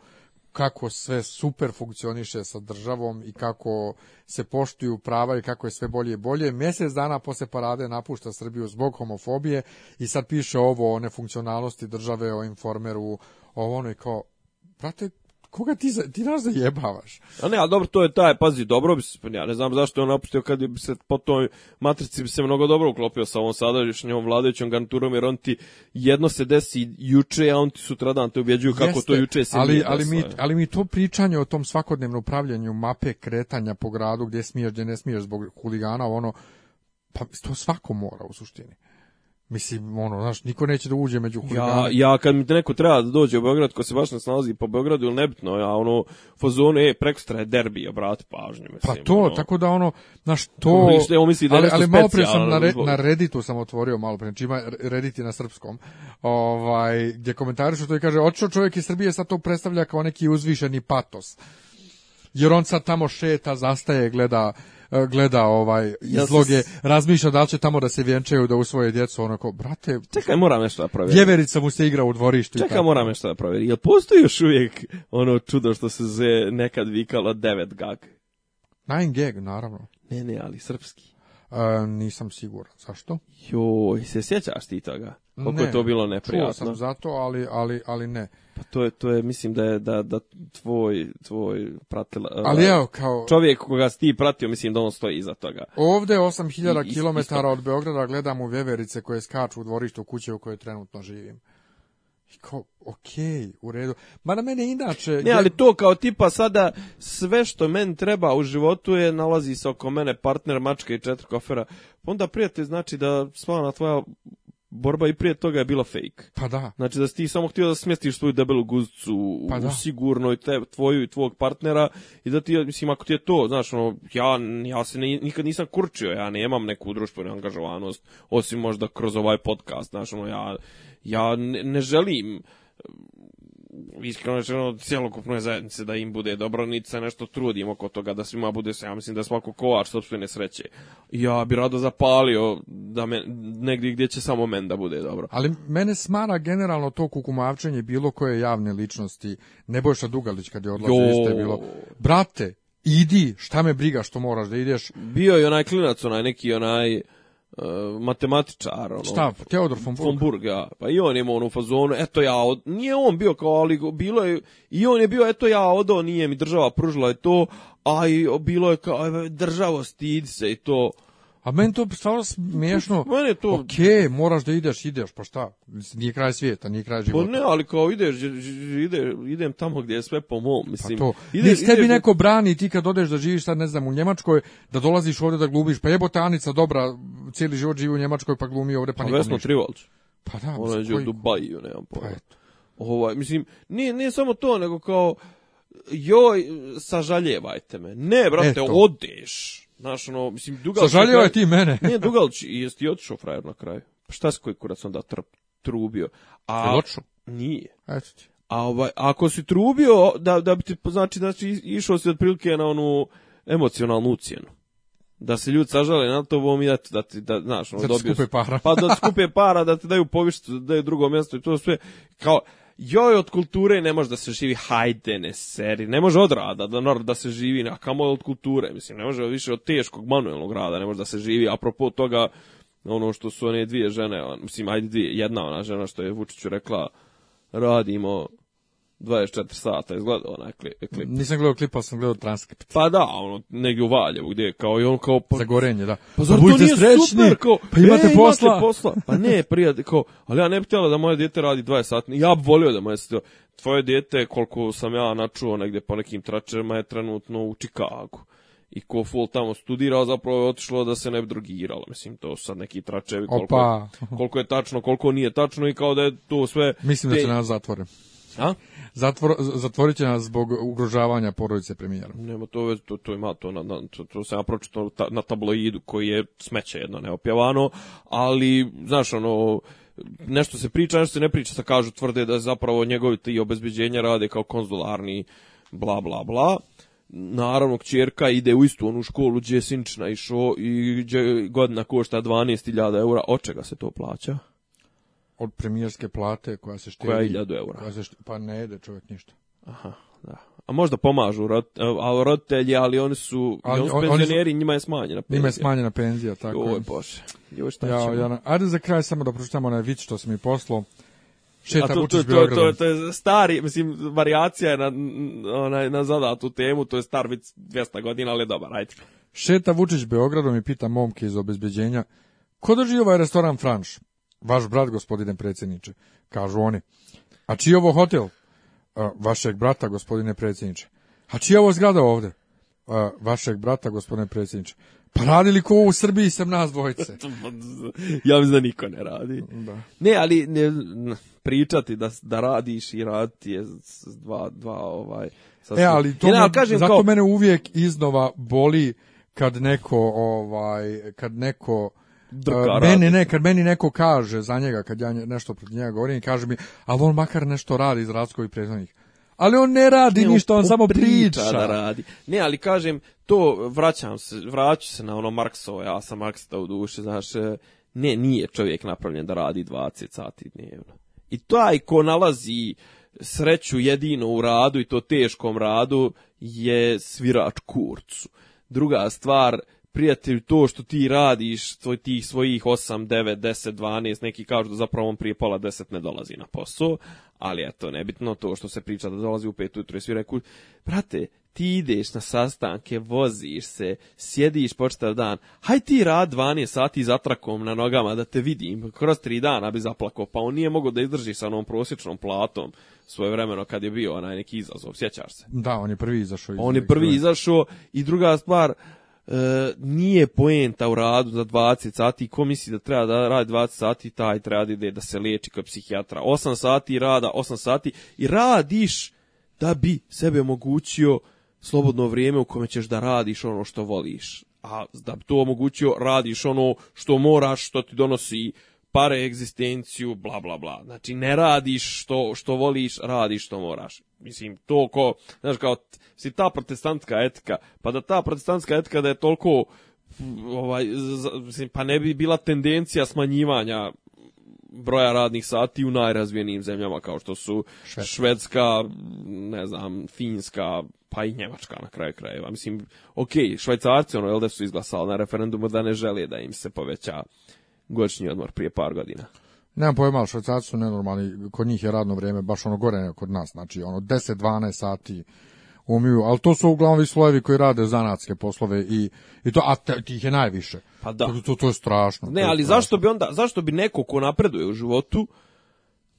kako sve super funkcioniše sa državom i kako se poštuju prava i kako je sve bolje i bolje. Mjesec dana posle parade napušta Srbiju zbog homofobije i sad piše ovo o nefunkcionalnosti države, o informeru, o onoj kao, brate, koga ti, za, ti nas zajebavaš? Da a ne, al dobro, to je taj, pazi, dobro bi se, pa ja ne znam zašto je on napustio kad bi se po toj matrici bi se mnogo dobro uklopio sa ovom sadašnjom vladajućom garniturom, jer on ti jedno se desi juče, a on ti sutra sutradan te ubjeđuju kako Jeste, to juče se ali, ali, mi, ali mi to pričanje o tom svakodnevnom upravljanju mape kretanja po gradu, gdje smiješ, gdje ne smiješ zbog huligana, ono, pa to svako mora u suštini. Mislim, ono, znaš, niko neće da uđe među huligane. Ja, ja kad mi neko treba da dođe u Beograd, ko se baš ne po Beogradu ili nebitno, ja ono, fazonu, e, prekstra je derbi, obrati pažnju, pa mislim. Pa to, ono. tako da ono, znaš, to... Ništa, on misli da ali, ali malo prije sam na, re, na Redditu sam otvorio malo prije, znači ima Reddit na srpskom, ovaj, gdje komentarišu to i kaže, očito čovjek iz Srbije sad to predstavlja kao neki uzvišeni patos. Jer on sad tamo šeta, zastaje, gleda E, gleda ovaj izloge, razmišlja da li će tamo da se vjenčaju da usvoje djecu, onako, brate... Čekaj, moram nešto da provjerim. Djeverica mu se igra u dvorištu. Čekaj, i tako. moram nešto da provjerim. Jel postoji još uvijek ono čudo što se ze nekad vikalo 9 gag? 9 gag, naravno. Ne, ne, ali srpski. E, nisam siguran. Zašto? Joj, se sjećaš ti toga? Koliko ne, je to bilo neprijatno? Čuo sam zato, ali, ali, ali ne. Pa to je, to je, mislim da je, da, da tvoj, tvoj pratila, ovaj, Ali evo, kao... Čovjek koga si ti pratio, mislim da on stoji iza toga. Ovdje 8000 km isto... od Beograda gledam u veverice koje skaču u dvorištu kuće u kojoj trenutno živim. I kao, okej, okay, u redu. Ma na mene inače... Ne, ali to kao tipa sada sve što men treba u životu je nalazi se oko mene partner mačka i četiri kofera. Onda prijatelj znači da sva na tvoja borba i prije toga je bila fake. Pa da. Znači da si ti samo htio da smjestiš svoju debelu guzcu pa da. u da. sigurno i te, tvoju i tvog partnera i da ti, mislim, ako ti je to, znaš, ono, ja, ja se ne, nikad nisam kurčio, ja nemam neku društvenu angažovanost, osim možda kroz ovaj podcast, znaš, ono, ja, ja ne, ne želim iskreno rečeno, cjelokupnoj zajednice da im bude dobro, niti se nešto trudim oko toga da svima bude se, ja mislim da svako kovač sobstvene sreće. Ja bi rado zapalio da me, negdje gdje će samo men da bude dobro. Ali mene smara generalno to kukumavčanje bilo koje javne ličnosti. Nebojša Dugalić kad je odlazio, isto bilo. Brate, idi, šta me briga što moraš da ideš? Bio je onaj klinac, onaj neki onaj E, matematičar. Ono, Šta, Teodor von Burg? Von Burg, ja. Pa i on ima onu fazonu, eto ja, od, nije on bio kao, ali bilo je, i on je bio, eto ja, odo nije mi država pružila je to, a i bilo je kao, državo stid se i to. A meni to stvarno smiješno. (laughs) Mene to... Ok, moraš da ideš, ideš, pa šta? Nije kraj svijeta, nije kraj pa života. Pa ne, ali kao ideš, ide, idem tamo gdje je sve po mom, pa mislim. Pa to. Ide, Nis, tebi ide... neko brani, ti kad odeš da živiš sad, ne znam, u Njemačkoj, da dolaziš ovdje da glumiš, pa jebote Anica, dobra, cijeli život živi u Njemačkoj, pa glumi ovdje, pa nikom ništa. Pa Vesno Trivalč. Pa da, mislim, Ona je u Dubaju, nemam pa pojma. Pa ovaj, mislim, nije, nije samo to, nego kao, joj, sažaljevajte me. Ne, brate, Eto. odeš Znaš, ono, mislim, Dugal... Sažaljava je ti mene. Nije, Dugalić jest i otišao frajer na kraju. Pa šta s koji kurac onda trp, trubio? A, otišao? Nije. Eto ti. A ovaj, ako si trubio, da, da bi ti, znači, znači, išao si otprilike na onu emocionalnu ucijenu. Da se ljudi sažale na to, bom i da, ti, da, znaš, ono, da dobio... skupe para. pa da (laughs) skupe para, da ti daju povišicu, da daju drugo mjesto i to sve. Kao, joj, od kulture ne može da se živi, hajde, ne seri, ne može od rada, da, da se živi, a kamo od kulture, mislim, ne može više od teškog manuelnog rada, ne može da se živi, apropo toga, ono što su one dvije žene, mislim, ajde dvije, jedna ona žena što je Vučiću rekla, radimo 24 sata izgleda onaj klip. Nisam gledao klip, ali sam gledao transkript. Pa da, ono, negdje u Valjevu, gdje kao i on kao... Pa, Za gorenje, da. Pa, pa zar pa to nije srećni, super, kao, pa imate, e, posla. imate posla. Pa ne, (laughs) prijatelj, kao, ali ja ne bih htjela da moje dijete radi 20 sata. ja bih volio da moje Tvoje dijete, koliko sam ja načuo negdje po nekim tračerima, je trenutno u Čikagu i ko full tamo studirao, zapravo je otišlo da se ne bi drogiralo. Mislim, to sad neki tračevi, koliko, Opa. koliko je tačno, koliko nije tačno i kao da je to sve... Mislim da će da nas zatvore. A? Zatvor, zatvorit će nas zbog ugrožavanja porodice premijera. Nema to već, to, to ima, to, na, na, to, to sam ja pročitao na tabloidu koji je smeće jedno neopjavano, ali, znaš, ono, nešto se priča, nešto se ne priča, sa kažu tvrde da zapravo njegovi i obezbeđenja rade kao konzularni bla bla bla. Naravno, kćerka ide u istu onu školu gdje je Sinčina išao i gdje godina košta 12.000 eura. Od čega se to plaća? od premijerske plate koja se štedi. Koja je 1000 eura. Koja se štedi, pa ne jede čovjek ništa. Aha, da. A možda pomažu rot, eh, a roditelji, ali oni su, ali, on su penzioneri, oni su, njima je smanjena penzija. Njima je smanjena penzija, tako Oj, je. bože, joj šta ja, ćemo. Ja, ajde za kraj samo da pročitamo onaj vic što sam mi poslao. Šeta to, to, to, to, to je stari, mislim, variacija je na, na, na zadatu temu, to je star vic 200 godina, ali je dobar, ajde. Šeta Vučić Beogradom i pita momke iz obezbeđenja, ko drži ovaj restoran Franš? Vaš brat, gospodine predsjedniče, kažu oni. A čiji ovo hotel? Vašeg brata, gospodine predsjedniče. A čija ovo zgrada ovde? Vašeg brata, gospodine predsjedniče. Pa radili ko u Srbiji sam nas dvojice? (laughs) ja mislim da niko ne radi. Da. Ne, ali ne, pričati da, da radiš i raditi je dva, dva ovaj... Sasvim. E, ali to ne, me, kažem zato kao... mene uvijek iznova boli kad neko, ovaj, kad neko drka radi. Meni ne, kad meni neko kaže za njega, kad ja nešto protiv njega govorim, kaže mi, ali on makar nešto radi iz radskoj predstavnik. Ali on ne radi ne, ništa, on, samo priča. da radi. Ne, ali kažem, to vraćam se, vraću se na ono Marksovo, ja sam Marksista u duši, znaš, e, ne, nije čovjek napravljen da radi 20 sati dnevno. I taj ko nalazi sreću jedino u radu i to teškom radu je svirač kurcu. Druga stvar, prijatelj, to što ti radiš, tvoj, tih svojih 8, 9, 10, 12, neki kažu da zapravo on prije pola 10 ne dolazi na posao, ali eto, nebitno to što se priča da dolazi u pet ujutro i svi reku, brate, ti ideš na sastanke, voziš se, sjediš počitav dan, haj ti rad 12 sati zatrakom na nogama da te vidim, kroz tri dana bi zaplako, pa on nije mogao da izdrži sa onom prosječnom platom svoje vremeno kad je bio onaj neki izazov, sjećaš se? Da, on je prvi izašao. Iz on je prvi izašao i druga stvar, e, nije poenta u radu za 20 sati, ko misli da treba da radi 20 sati, taj treba da ide da se liječi kao psihijatra. 8 sati rada, 8 sati i radiš da bi sebe omogućio slobodno vrijeme u kome ćeš da radiš ono što voliš. A da bi to omogućio, radiš ono što moraš, što ti donosi pare, egzistenciju, bla, bla, bla. Znači, ne radiš što, što voliš, radiš što moraš mislim, to ko, znaš, kao, si ta protestantska etika, pa da ta protestantska etika da je toliko, ovaj, mislim, pa ne bi bila tendencija smanjivanja broja radnih sati u najrazvijenijim zemljama kao što su Švedska, Švedska ne znam, Finska, pa i Njemačka na kraju krajeva. Mislim, ok, Švajcarci ono, jel da su izglasali na referendumu da ne žele da im se poveća godišnji odmor prije par godina. Nemam pojma, ali švajcarci su nenormalni, kod njih je radno vrijeme baš ono gore nego kod nas, znači ono 10-12 sati umiju, ali to su uglavnom vi slojevi koji rade zanatske poslove i, i to, a te, tih je najviše. Pa da. To, to, to je strašno. Ne, ali strašno. zašto bi onda, zašto bi neko ko napreduje u životu,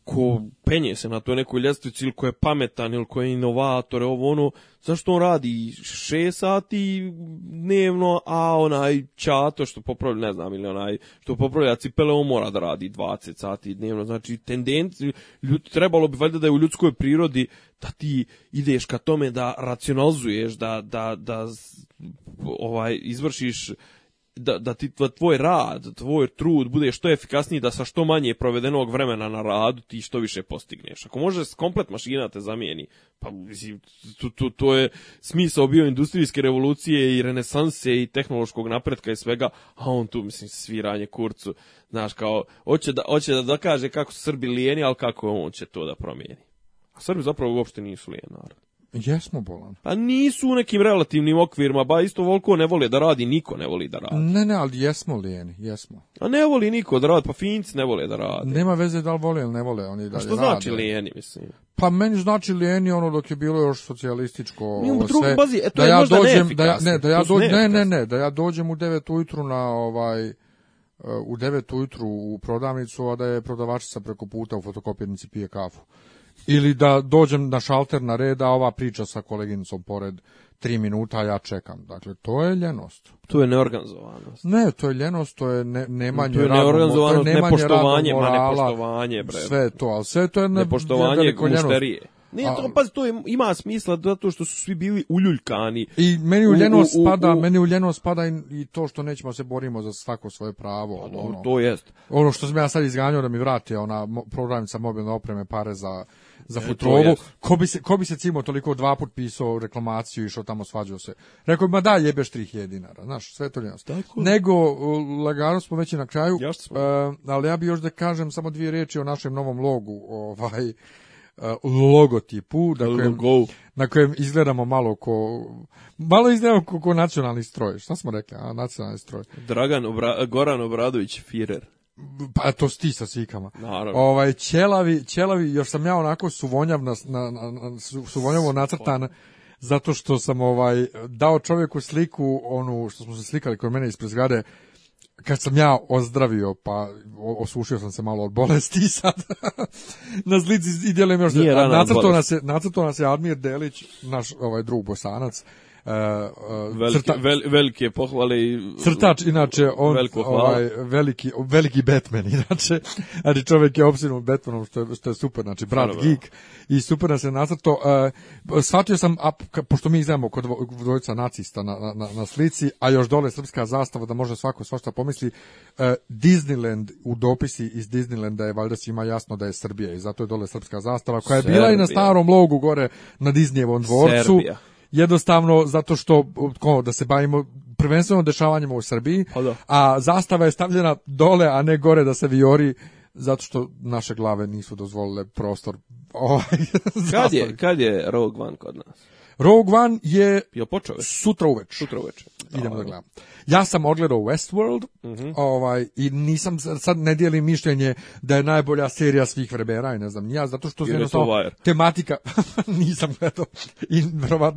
ko penje se na toj nekoj ljestvici ili ko je pametan ili ko je inovator, ovo ono, zašto on radi 6 sati dnevno, a onaj čato što popravlja, ne znam, ili onaj što popravlja cipele, on mora da radi 20 sati dnevno, znači tendenci, ljud, trebalo bi valjda da je u ljudskoj prirodi da ti ideš ka tome da racionalizuješ, da, da, da ovaj, izvršiš da, da ti da tvoj rad, da tvoj trud bude što efikasniji da sa što manje provedenog vremena na radu ti što više postigneš. Ako može komplet mašina te zamijeni, pa mislim, to, to, to je smisao bio industrijske revolucije i renesanse i tehnološkog napretka i svega, a on tu mislim sviranje kurcu, znaš kao, hoće da, hoće da dokaže kako su Srbi lijeni, ali kako on će to da promijeni. A Srbi zapravo uopšte nisu lijeni narod. Jesmo bolan. Pa nisu u nekim relativnim okvirima, ba isto volko ne voli da radi, niko ne voli da radi. Ne, ne, ali jesmo lijeni, jesmo. A ne voli niko da radi, pa finci ne voli da radi. Nema veze da li voli ili ne vole, oni da što znači rade. znači lijeni, mislim? Pa meni znači lijeni ono dok je bilo još socijalističko ovo sve. Bazi, e, to da je ja možda dođem, da ja, ne, da ja dođem, ne, ne, ne, da ja dođem u 9 ujutru na ovaj e, u 9 ujutru u prodavnicu, a da je prodavačica preko puta u fotokopirnici pije kafu ili da dođem na šalter na red, a ova priča sa koleginicom pored tri minuta, ja čekam. Dakle, to je ljenost. Tu je neorganizovanost. Ne, to je ljenost, to je ne, nemanje radnog... Tu je neorganizovanost, radom, nepoštovanje, morala, ma nepoštovanje, bre. Sve to, ali sve to je... Ne, nepoštovanje mušterije. Nije to, pa to je, ima smisla zato što su svi bili uljuljkani. I meni u ljenost spada, meni u ljenost spada i, i, to što nećemo da se borimo za svako svoje pravo. Pa, ono, to jest. Ono što sam ja sad izganjao da mi vrati ona programica mobilne opreme pare za za e, futrovu. Ko bi, se, ko bi se cimo toliko dva put pisao reklamaciju i išao tamo svađao se? Rekao bi, ma da, jebeš 3000 dinara. Znaš, sve to ljenost. Nego, lagano smo već na kraju, ja smo. Uh, ali ja bi još da kažem samo dvije riječi o našem novom logu. Ovaj, e, logotipu na kojem, na kojem izgledamo malo ko malo izgledamo ko, ko nacionalni stroj. Šta smo rekli? A, nacionalni stroj. Dragan Obra Goran Obradović Firer pa to sti sa sikama. Naravno. Ovaj ćelavi, ćelavi, još sam ja onako suvonjav na, na, na su, suvonjavo nacrtan zato što sam ovaj dao čovjeku sliku onu što smo se slikali kod mene ispred zgrade kad sam ja ozdravio, pa osušio sam se malo od bolesti i sad (laughs) na zlici i djelujem još... Nacrto nas, je, nacrto nas je Admir Delić, naš ovaj drug bosanac, velike, crta... vel, velike pohvale i crtač inače on ovaj veliki veliki Batman (laughs) inače znači čovjek je opsinut Batmanom što je, što je super znači brat Dobre. geek i super da se nacrto uh, e, shvatio sam a, pošto mi znamo kod dvojica nacista na, na, na, slici a još dole srpska zastava da može svako svašta pomisli uh, Disneyland u dopisi iz Disneylanda je valjda svima jasno da je Srbija i zato je dole srpska zastava koja je Serbia. bila i na starom logu gore na Disneyevom dvorcu Serbia jednostavno zato što ko, da se bavimo prvenstveno dešavanjima u Srbiji, pa da. a zastava je stavljena dole, a ne gore da se viori zato što naše glave nisu dozvolile prostor. Ovaj, (laughs) kad je, kad je Rogue One kod nas? Rogue One je Jel počeo već? sutra uveč. Sutra uveč. Da. Idemo da gledamo. Ja sam ogledao Westworld uh mhm. -huh. ovaj, i nisam, sad ne dijelim mišljenje da je najbolja serija svih vremena i ne znam, ja, zato što je to tematika, (laughs) nisam gledao i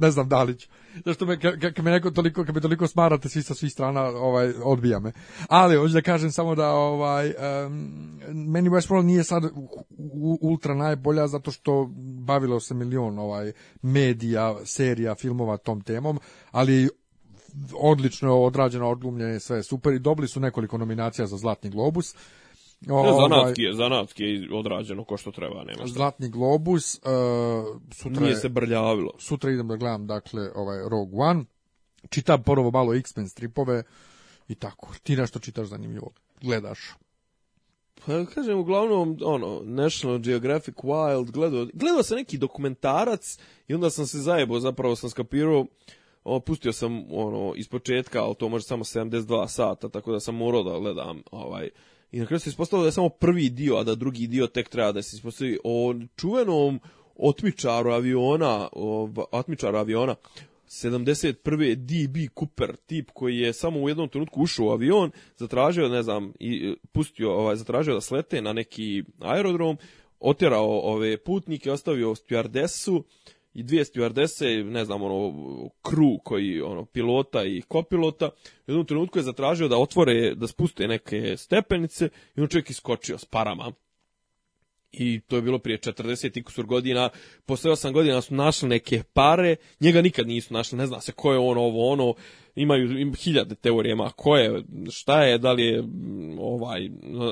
ne znam da li ću. Zašto me, kad ka me neko toliko, kad me toliko smarate svi sa svih strana, ovaj, odbija me. Ali, hoću da kažem samo da, ovaj, um, meni West World nije sad ultra najbolja zato što bavilo se milion ovaj, medija, serija, filmova tom temom, ali odlično je odrađeno, odglumljeno sve super i dobili su nekoliko nominacija za Zlatni globus O, zanatski je, ovaj, zanatski je odrađeno ko što treba, nema šta. Zlatni globus, uh, sutra Nije se brljavilo. Sutra idem da gledam, dakle, ovaj Rogue One, čitam ponovo malo X-Men stripove i tako. Ti nešto čitaš zanimljivo, gledaš. Pa kažem, uglavnom, ono, National Geographic Wild, gledao, gledao sam neki dokumentarac i onda sam se zajebao, zapravo sam skapirao, pustio sam ono iz početka, ali to može samo 72 sata, tako da sam morao da gledam ovaj I na kraju se ispostavilo da je samo prvi dio, a da drugi dio tek treba da se ispostavi o čuvenom otmičaru aviona, o, otmičaru aviona, 71. DB Cooper, tip koji je samo u jednom trenutku ušao u avion, zatražio, ne znam, i e, pustio, ovaj, zatražio da slete na neki aerodrom, otjerao ove putnike, ostavio stjuardesu, i dvije stjuardese, ne znam, ono, kru koji, ono, pilota i kopilota. U jednom trenutku je zatražio da otvore, da spuste neke stepenice i on čovjek iskočio s parama. I to je bilo prije 40 i kusur godina, posle 8 godina su našli neke pare, njega nikad nisu našli, ne zna se ko je ono, ovo, ono, imaju im hiljade teorijama, ko je, šta je, da li je ovaj,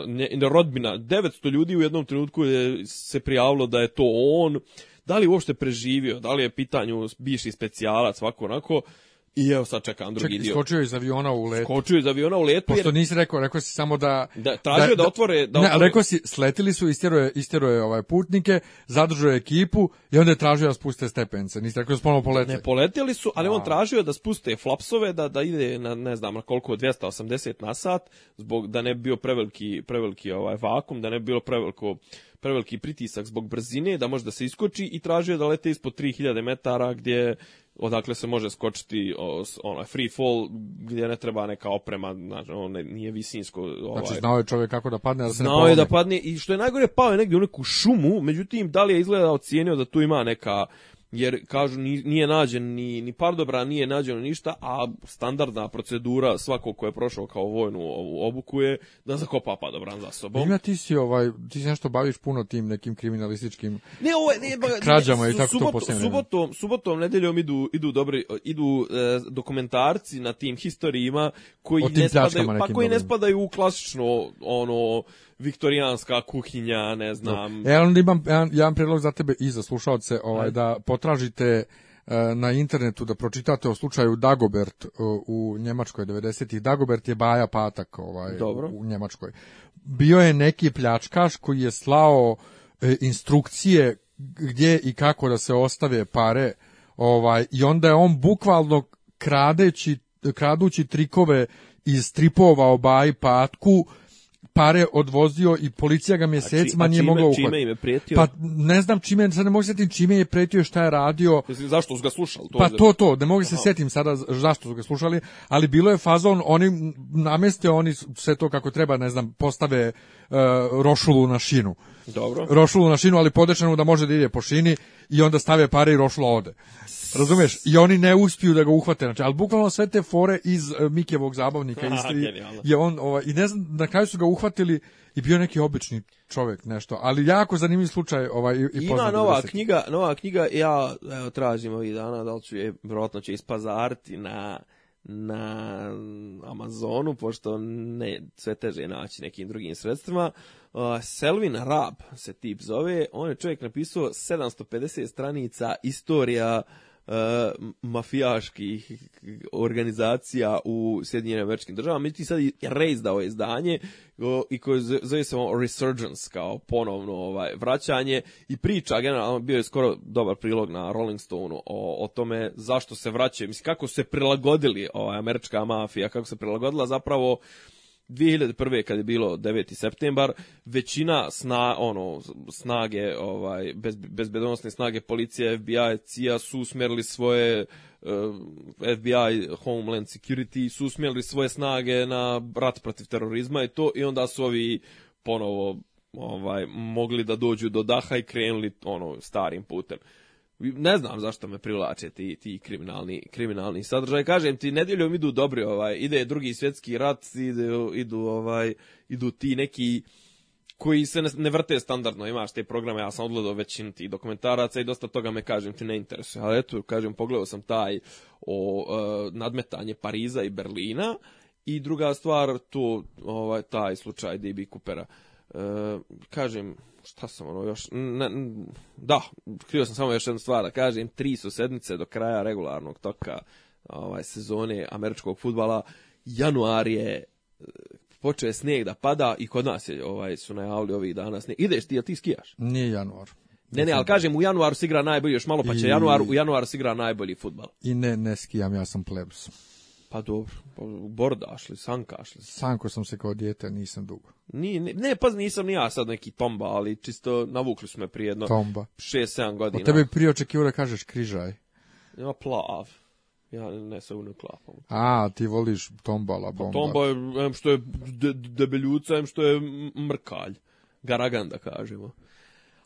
ne, rodbina, 900 ljudi u jednom trenutku je se prijavilo da je to on, Da li uopšte preživio, da li je pitanju bivši specijalac, svako onako, i evo sad čekam drugi Ček, dio. Skočio je iz aviona u letu. Skočio je iz aviona u letu. Pošto jer... nisi rekao, rekao si samo da... da tražio da, da otvore... Da ne, otvore... rekao si, sletili su, istjeruje, istjeruje ovaj putnike, zadržao je ekipu i onda je tražio da spuste stepence. Nisi rekao da ponovo polete. Ne, poleteli su, ali A. on tražio da spuste flapsove, da, da ide na, ne znam, na koliko, 280 na sat, zbog da ne bi bio preveliki, preveliki ovaj vakum, da ne bi bilo preveliko preveliki pritisak zbog brzine da može da se iskoči i tražio da lete ispod 3000 metara gdje odakle se može skočiti onaj free fall gdje ne treba neka oprema, znači on nije visinsko ovaj. Znači znao je čovjek kako da padne, da se znao ne je da padne i što je najgore pao je negdje u neku šumu, međutim da li je izgledao ocijenio da tu ima neka jer kažu nije nađen ni, ni pardobra, nije nađeno ništa, a standardna procedura svako ko je prošao kao vojnu obuku je da zakopa padobran za sobom. Ima ti si ovaj, ti se nešto baviš puno tim nekim kriminalističkim ne, ovo, ne, ba, krađama ne, i tako subot, to posebno. Subotom, subotom, nedeljom idu, idu, dobri, idu e, dokumentarci na tim historijima koji, ne spadaju, pa koji dobrim. ne spadaju u klasično ono viktorijanska kuhinja, ne da. znam. Ja E, onda imam jedan, jedan predlog za tebe i za slušalce, ovaj, da potražite e, na internetu da pročitate o slučaju Dagobert e, u Njemačkoj 90-ih. Dagobert je Baja Patak ovaj, Dobro. u Njemačkoj. Bio je neki pljačkaš koji je slao e, instrukcije gdje i kako da se ostave pare ovaj i onda je on bukvalno kradeći kradući trikove iz stripova o Baji Patku pare odvozio i policija ga mjesecima znači, nije mogla uhvatiti. čime im je prijetio? Pa ne znam čime, sad ne mogu se čime je prijetio, šta je radio. Mislim, zašto su ga slušali? To pa to, to, ne mogu se setim sada zašto su ga slušali, ali bilo je fazon, oni nameste, oni sve to kako treba, ne znam, postave uh, rošulu na šinu. Dobro. Rošulu na šinu, ali podešanu da može da ide po šini i onda stave pare i rošula ode. Razumeš? I oni ne uspiju da ga uhvate. Znači, ali bukvalno sve te fore iz uh, e, Mikevog zabavnika. Aha, (laughs) istri, je on, ovaj, I ne znam, na kraju su ga uhvatili i bio neki obični čovjek nešto, ali jako zanimljiv slučaj ovaj i Ima nova veseti. knjiga, nova knjiga ja evo tražim ovih dana da li ću je vjerojatno će ispazariti na na Amazonu pošto ne sve teže naći nekim drugim sredstvima. Uh, Selvin Rab se tip zove, on je čovjek napisao 750 stranica istorija E, mafijaških organizacija u Sjedinjenim američkim državama. Međutim, sad je reizdao je izdanje i koje zove se Resurgence, kao ponovno ovaj, vraćanje i priča, generalno bio je skoro dobar prilog na Rolling Stoneu o, o tome zašto se vraćaju, mislim, kako se prilagodili ovaj, američka mafija, kako se prilagodila zapravo 2001. kad je bilo 9. septembar, većina sna, ono, snage, ovaj, bez, bezbedonosne snage policije, FBI, CIA su usmjerili svoje eh, FBI, Homeland Security su usmjerili svoje snage na rat protiv terorizma i to i onda su ovi ponovo ovaj, mogli da dođu do daha i krenuli ono starim putem ne znam zašto me privlače ti, ti kriminalni, kriminalni sadržaj. Kažem ti, nedjeljom idu dobri, ovaj, ide drugi svjetski rat, ide idu, ovaj, idu ti neki koji se ne vrte standardno, imaš te programe, ja sam odgledao većinu tih dokumentaraca i dosta toga me, kažem ti, ne interesuje. Ali eto, kažem, pogledao sam taj o e, nadmetanje Pariza i Berlina i druga stvar, to, ovaj, taj slučaj D.B. Coopera. E, kažem, šta sam ono još, ne, da, krio sam samo još jednu stvar da kažem, tri su sedmice do kraja regularnog toka ovaj, sezone američkog futbala, januar je e, počeo je snijeg da pada i kod nas je, ovaj, su najavili ovih dana snijeg. Ideš ti, jel ti skijaš? Nije januar. Ne, ne, ali kažem, u januaru se igra najbolji, još malo pa će I... januar, u januaru se igra najbolji futbal. I ne, ne skijam, ja sam plebs. Pa dobro, pa sanka sankašli. Sanko sam se kao dijete, nisam dugo. Ni, ne, ne, pa nisam ni ja sad neki tomba, ali čisto navukli smo me prije jedno... Tomba. 6-7 godina. Od tebe bi prije očekivao da kažeš križaj. Ja plav. Ja ne sa uvijek klapom. A, ti voliš tombala, pa bomba. Tomba je, što je de, debeljuca, što je mrkalj. Garagan, da kažemo.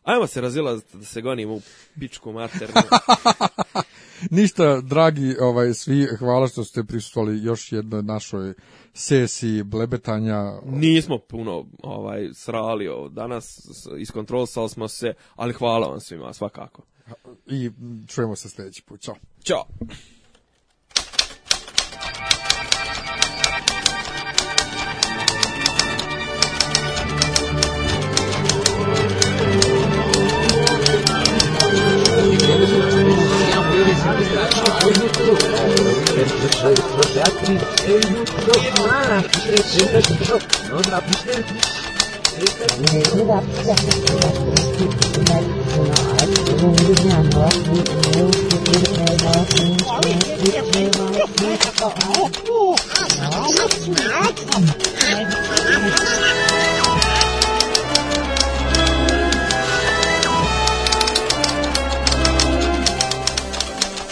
Ajmo se razilaziti da se gonimo u pičku maternu. (laughs) Ništa, dragi ovaj, svi, hvala što ste prisustvali još jednoj našoj sesiji blebetanja. Nismo puno ovaj, srali danas, iskontrolsali smo se, ali hvala vam svima, svakako. I čujemo se sljedeći put. Ćao. Ćao. Oh,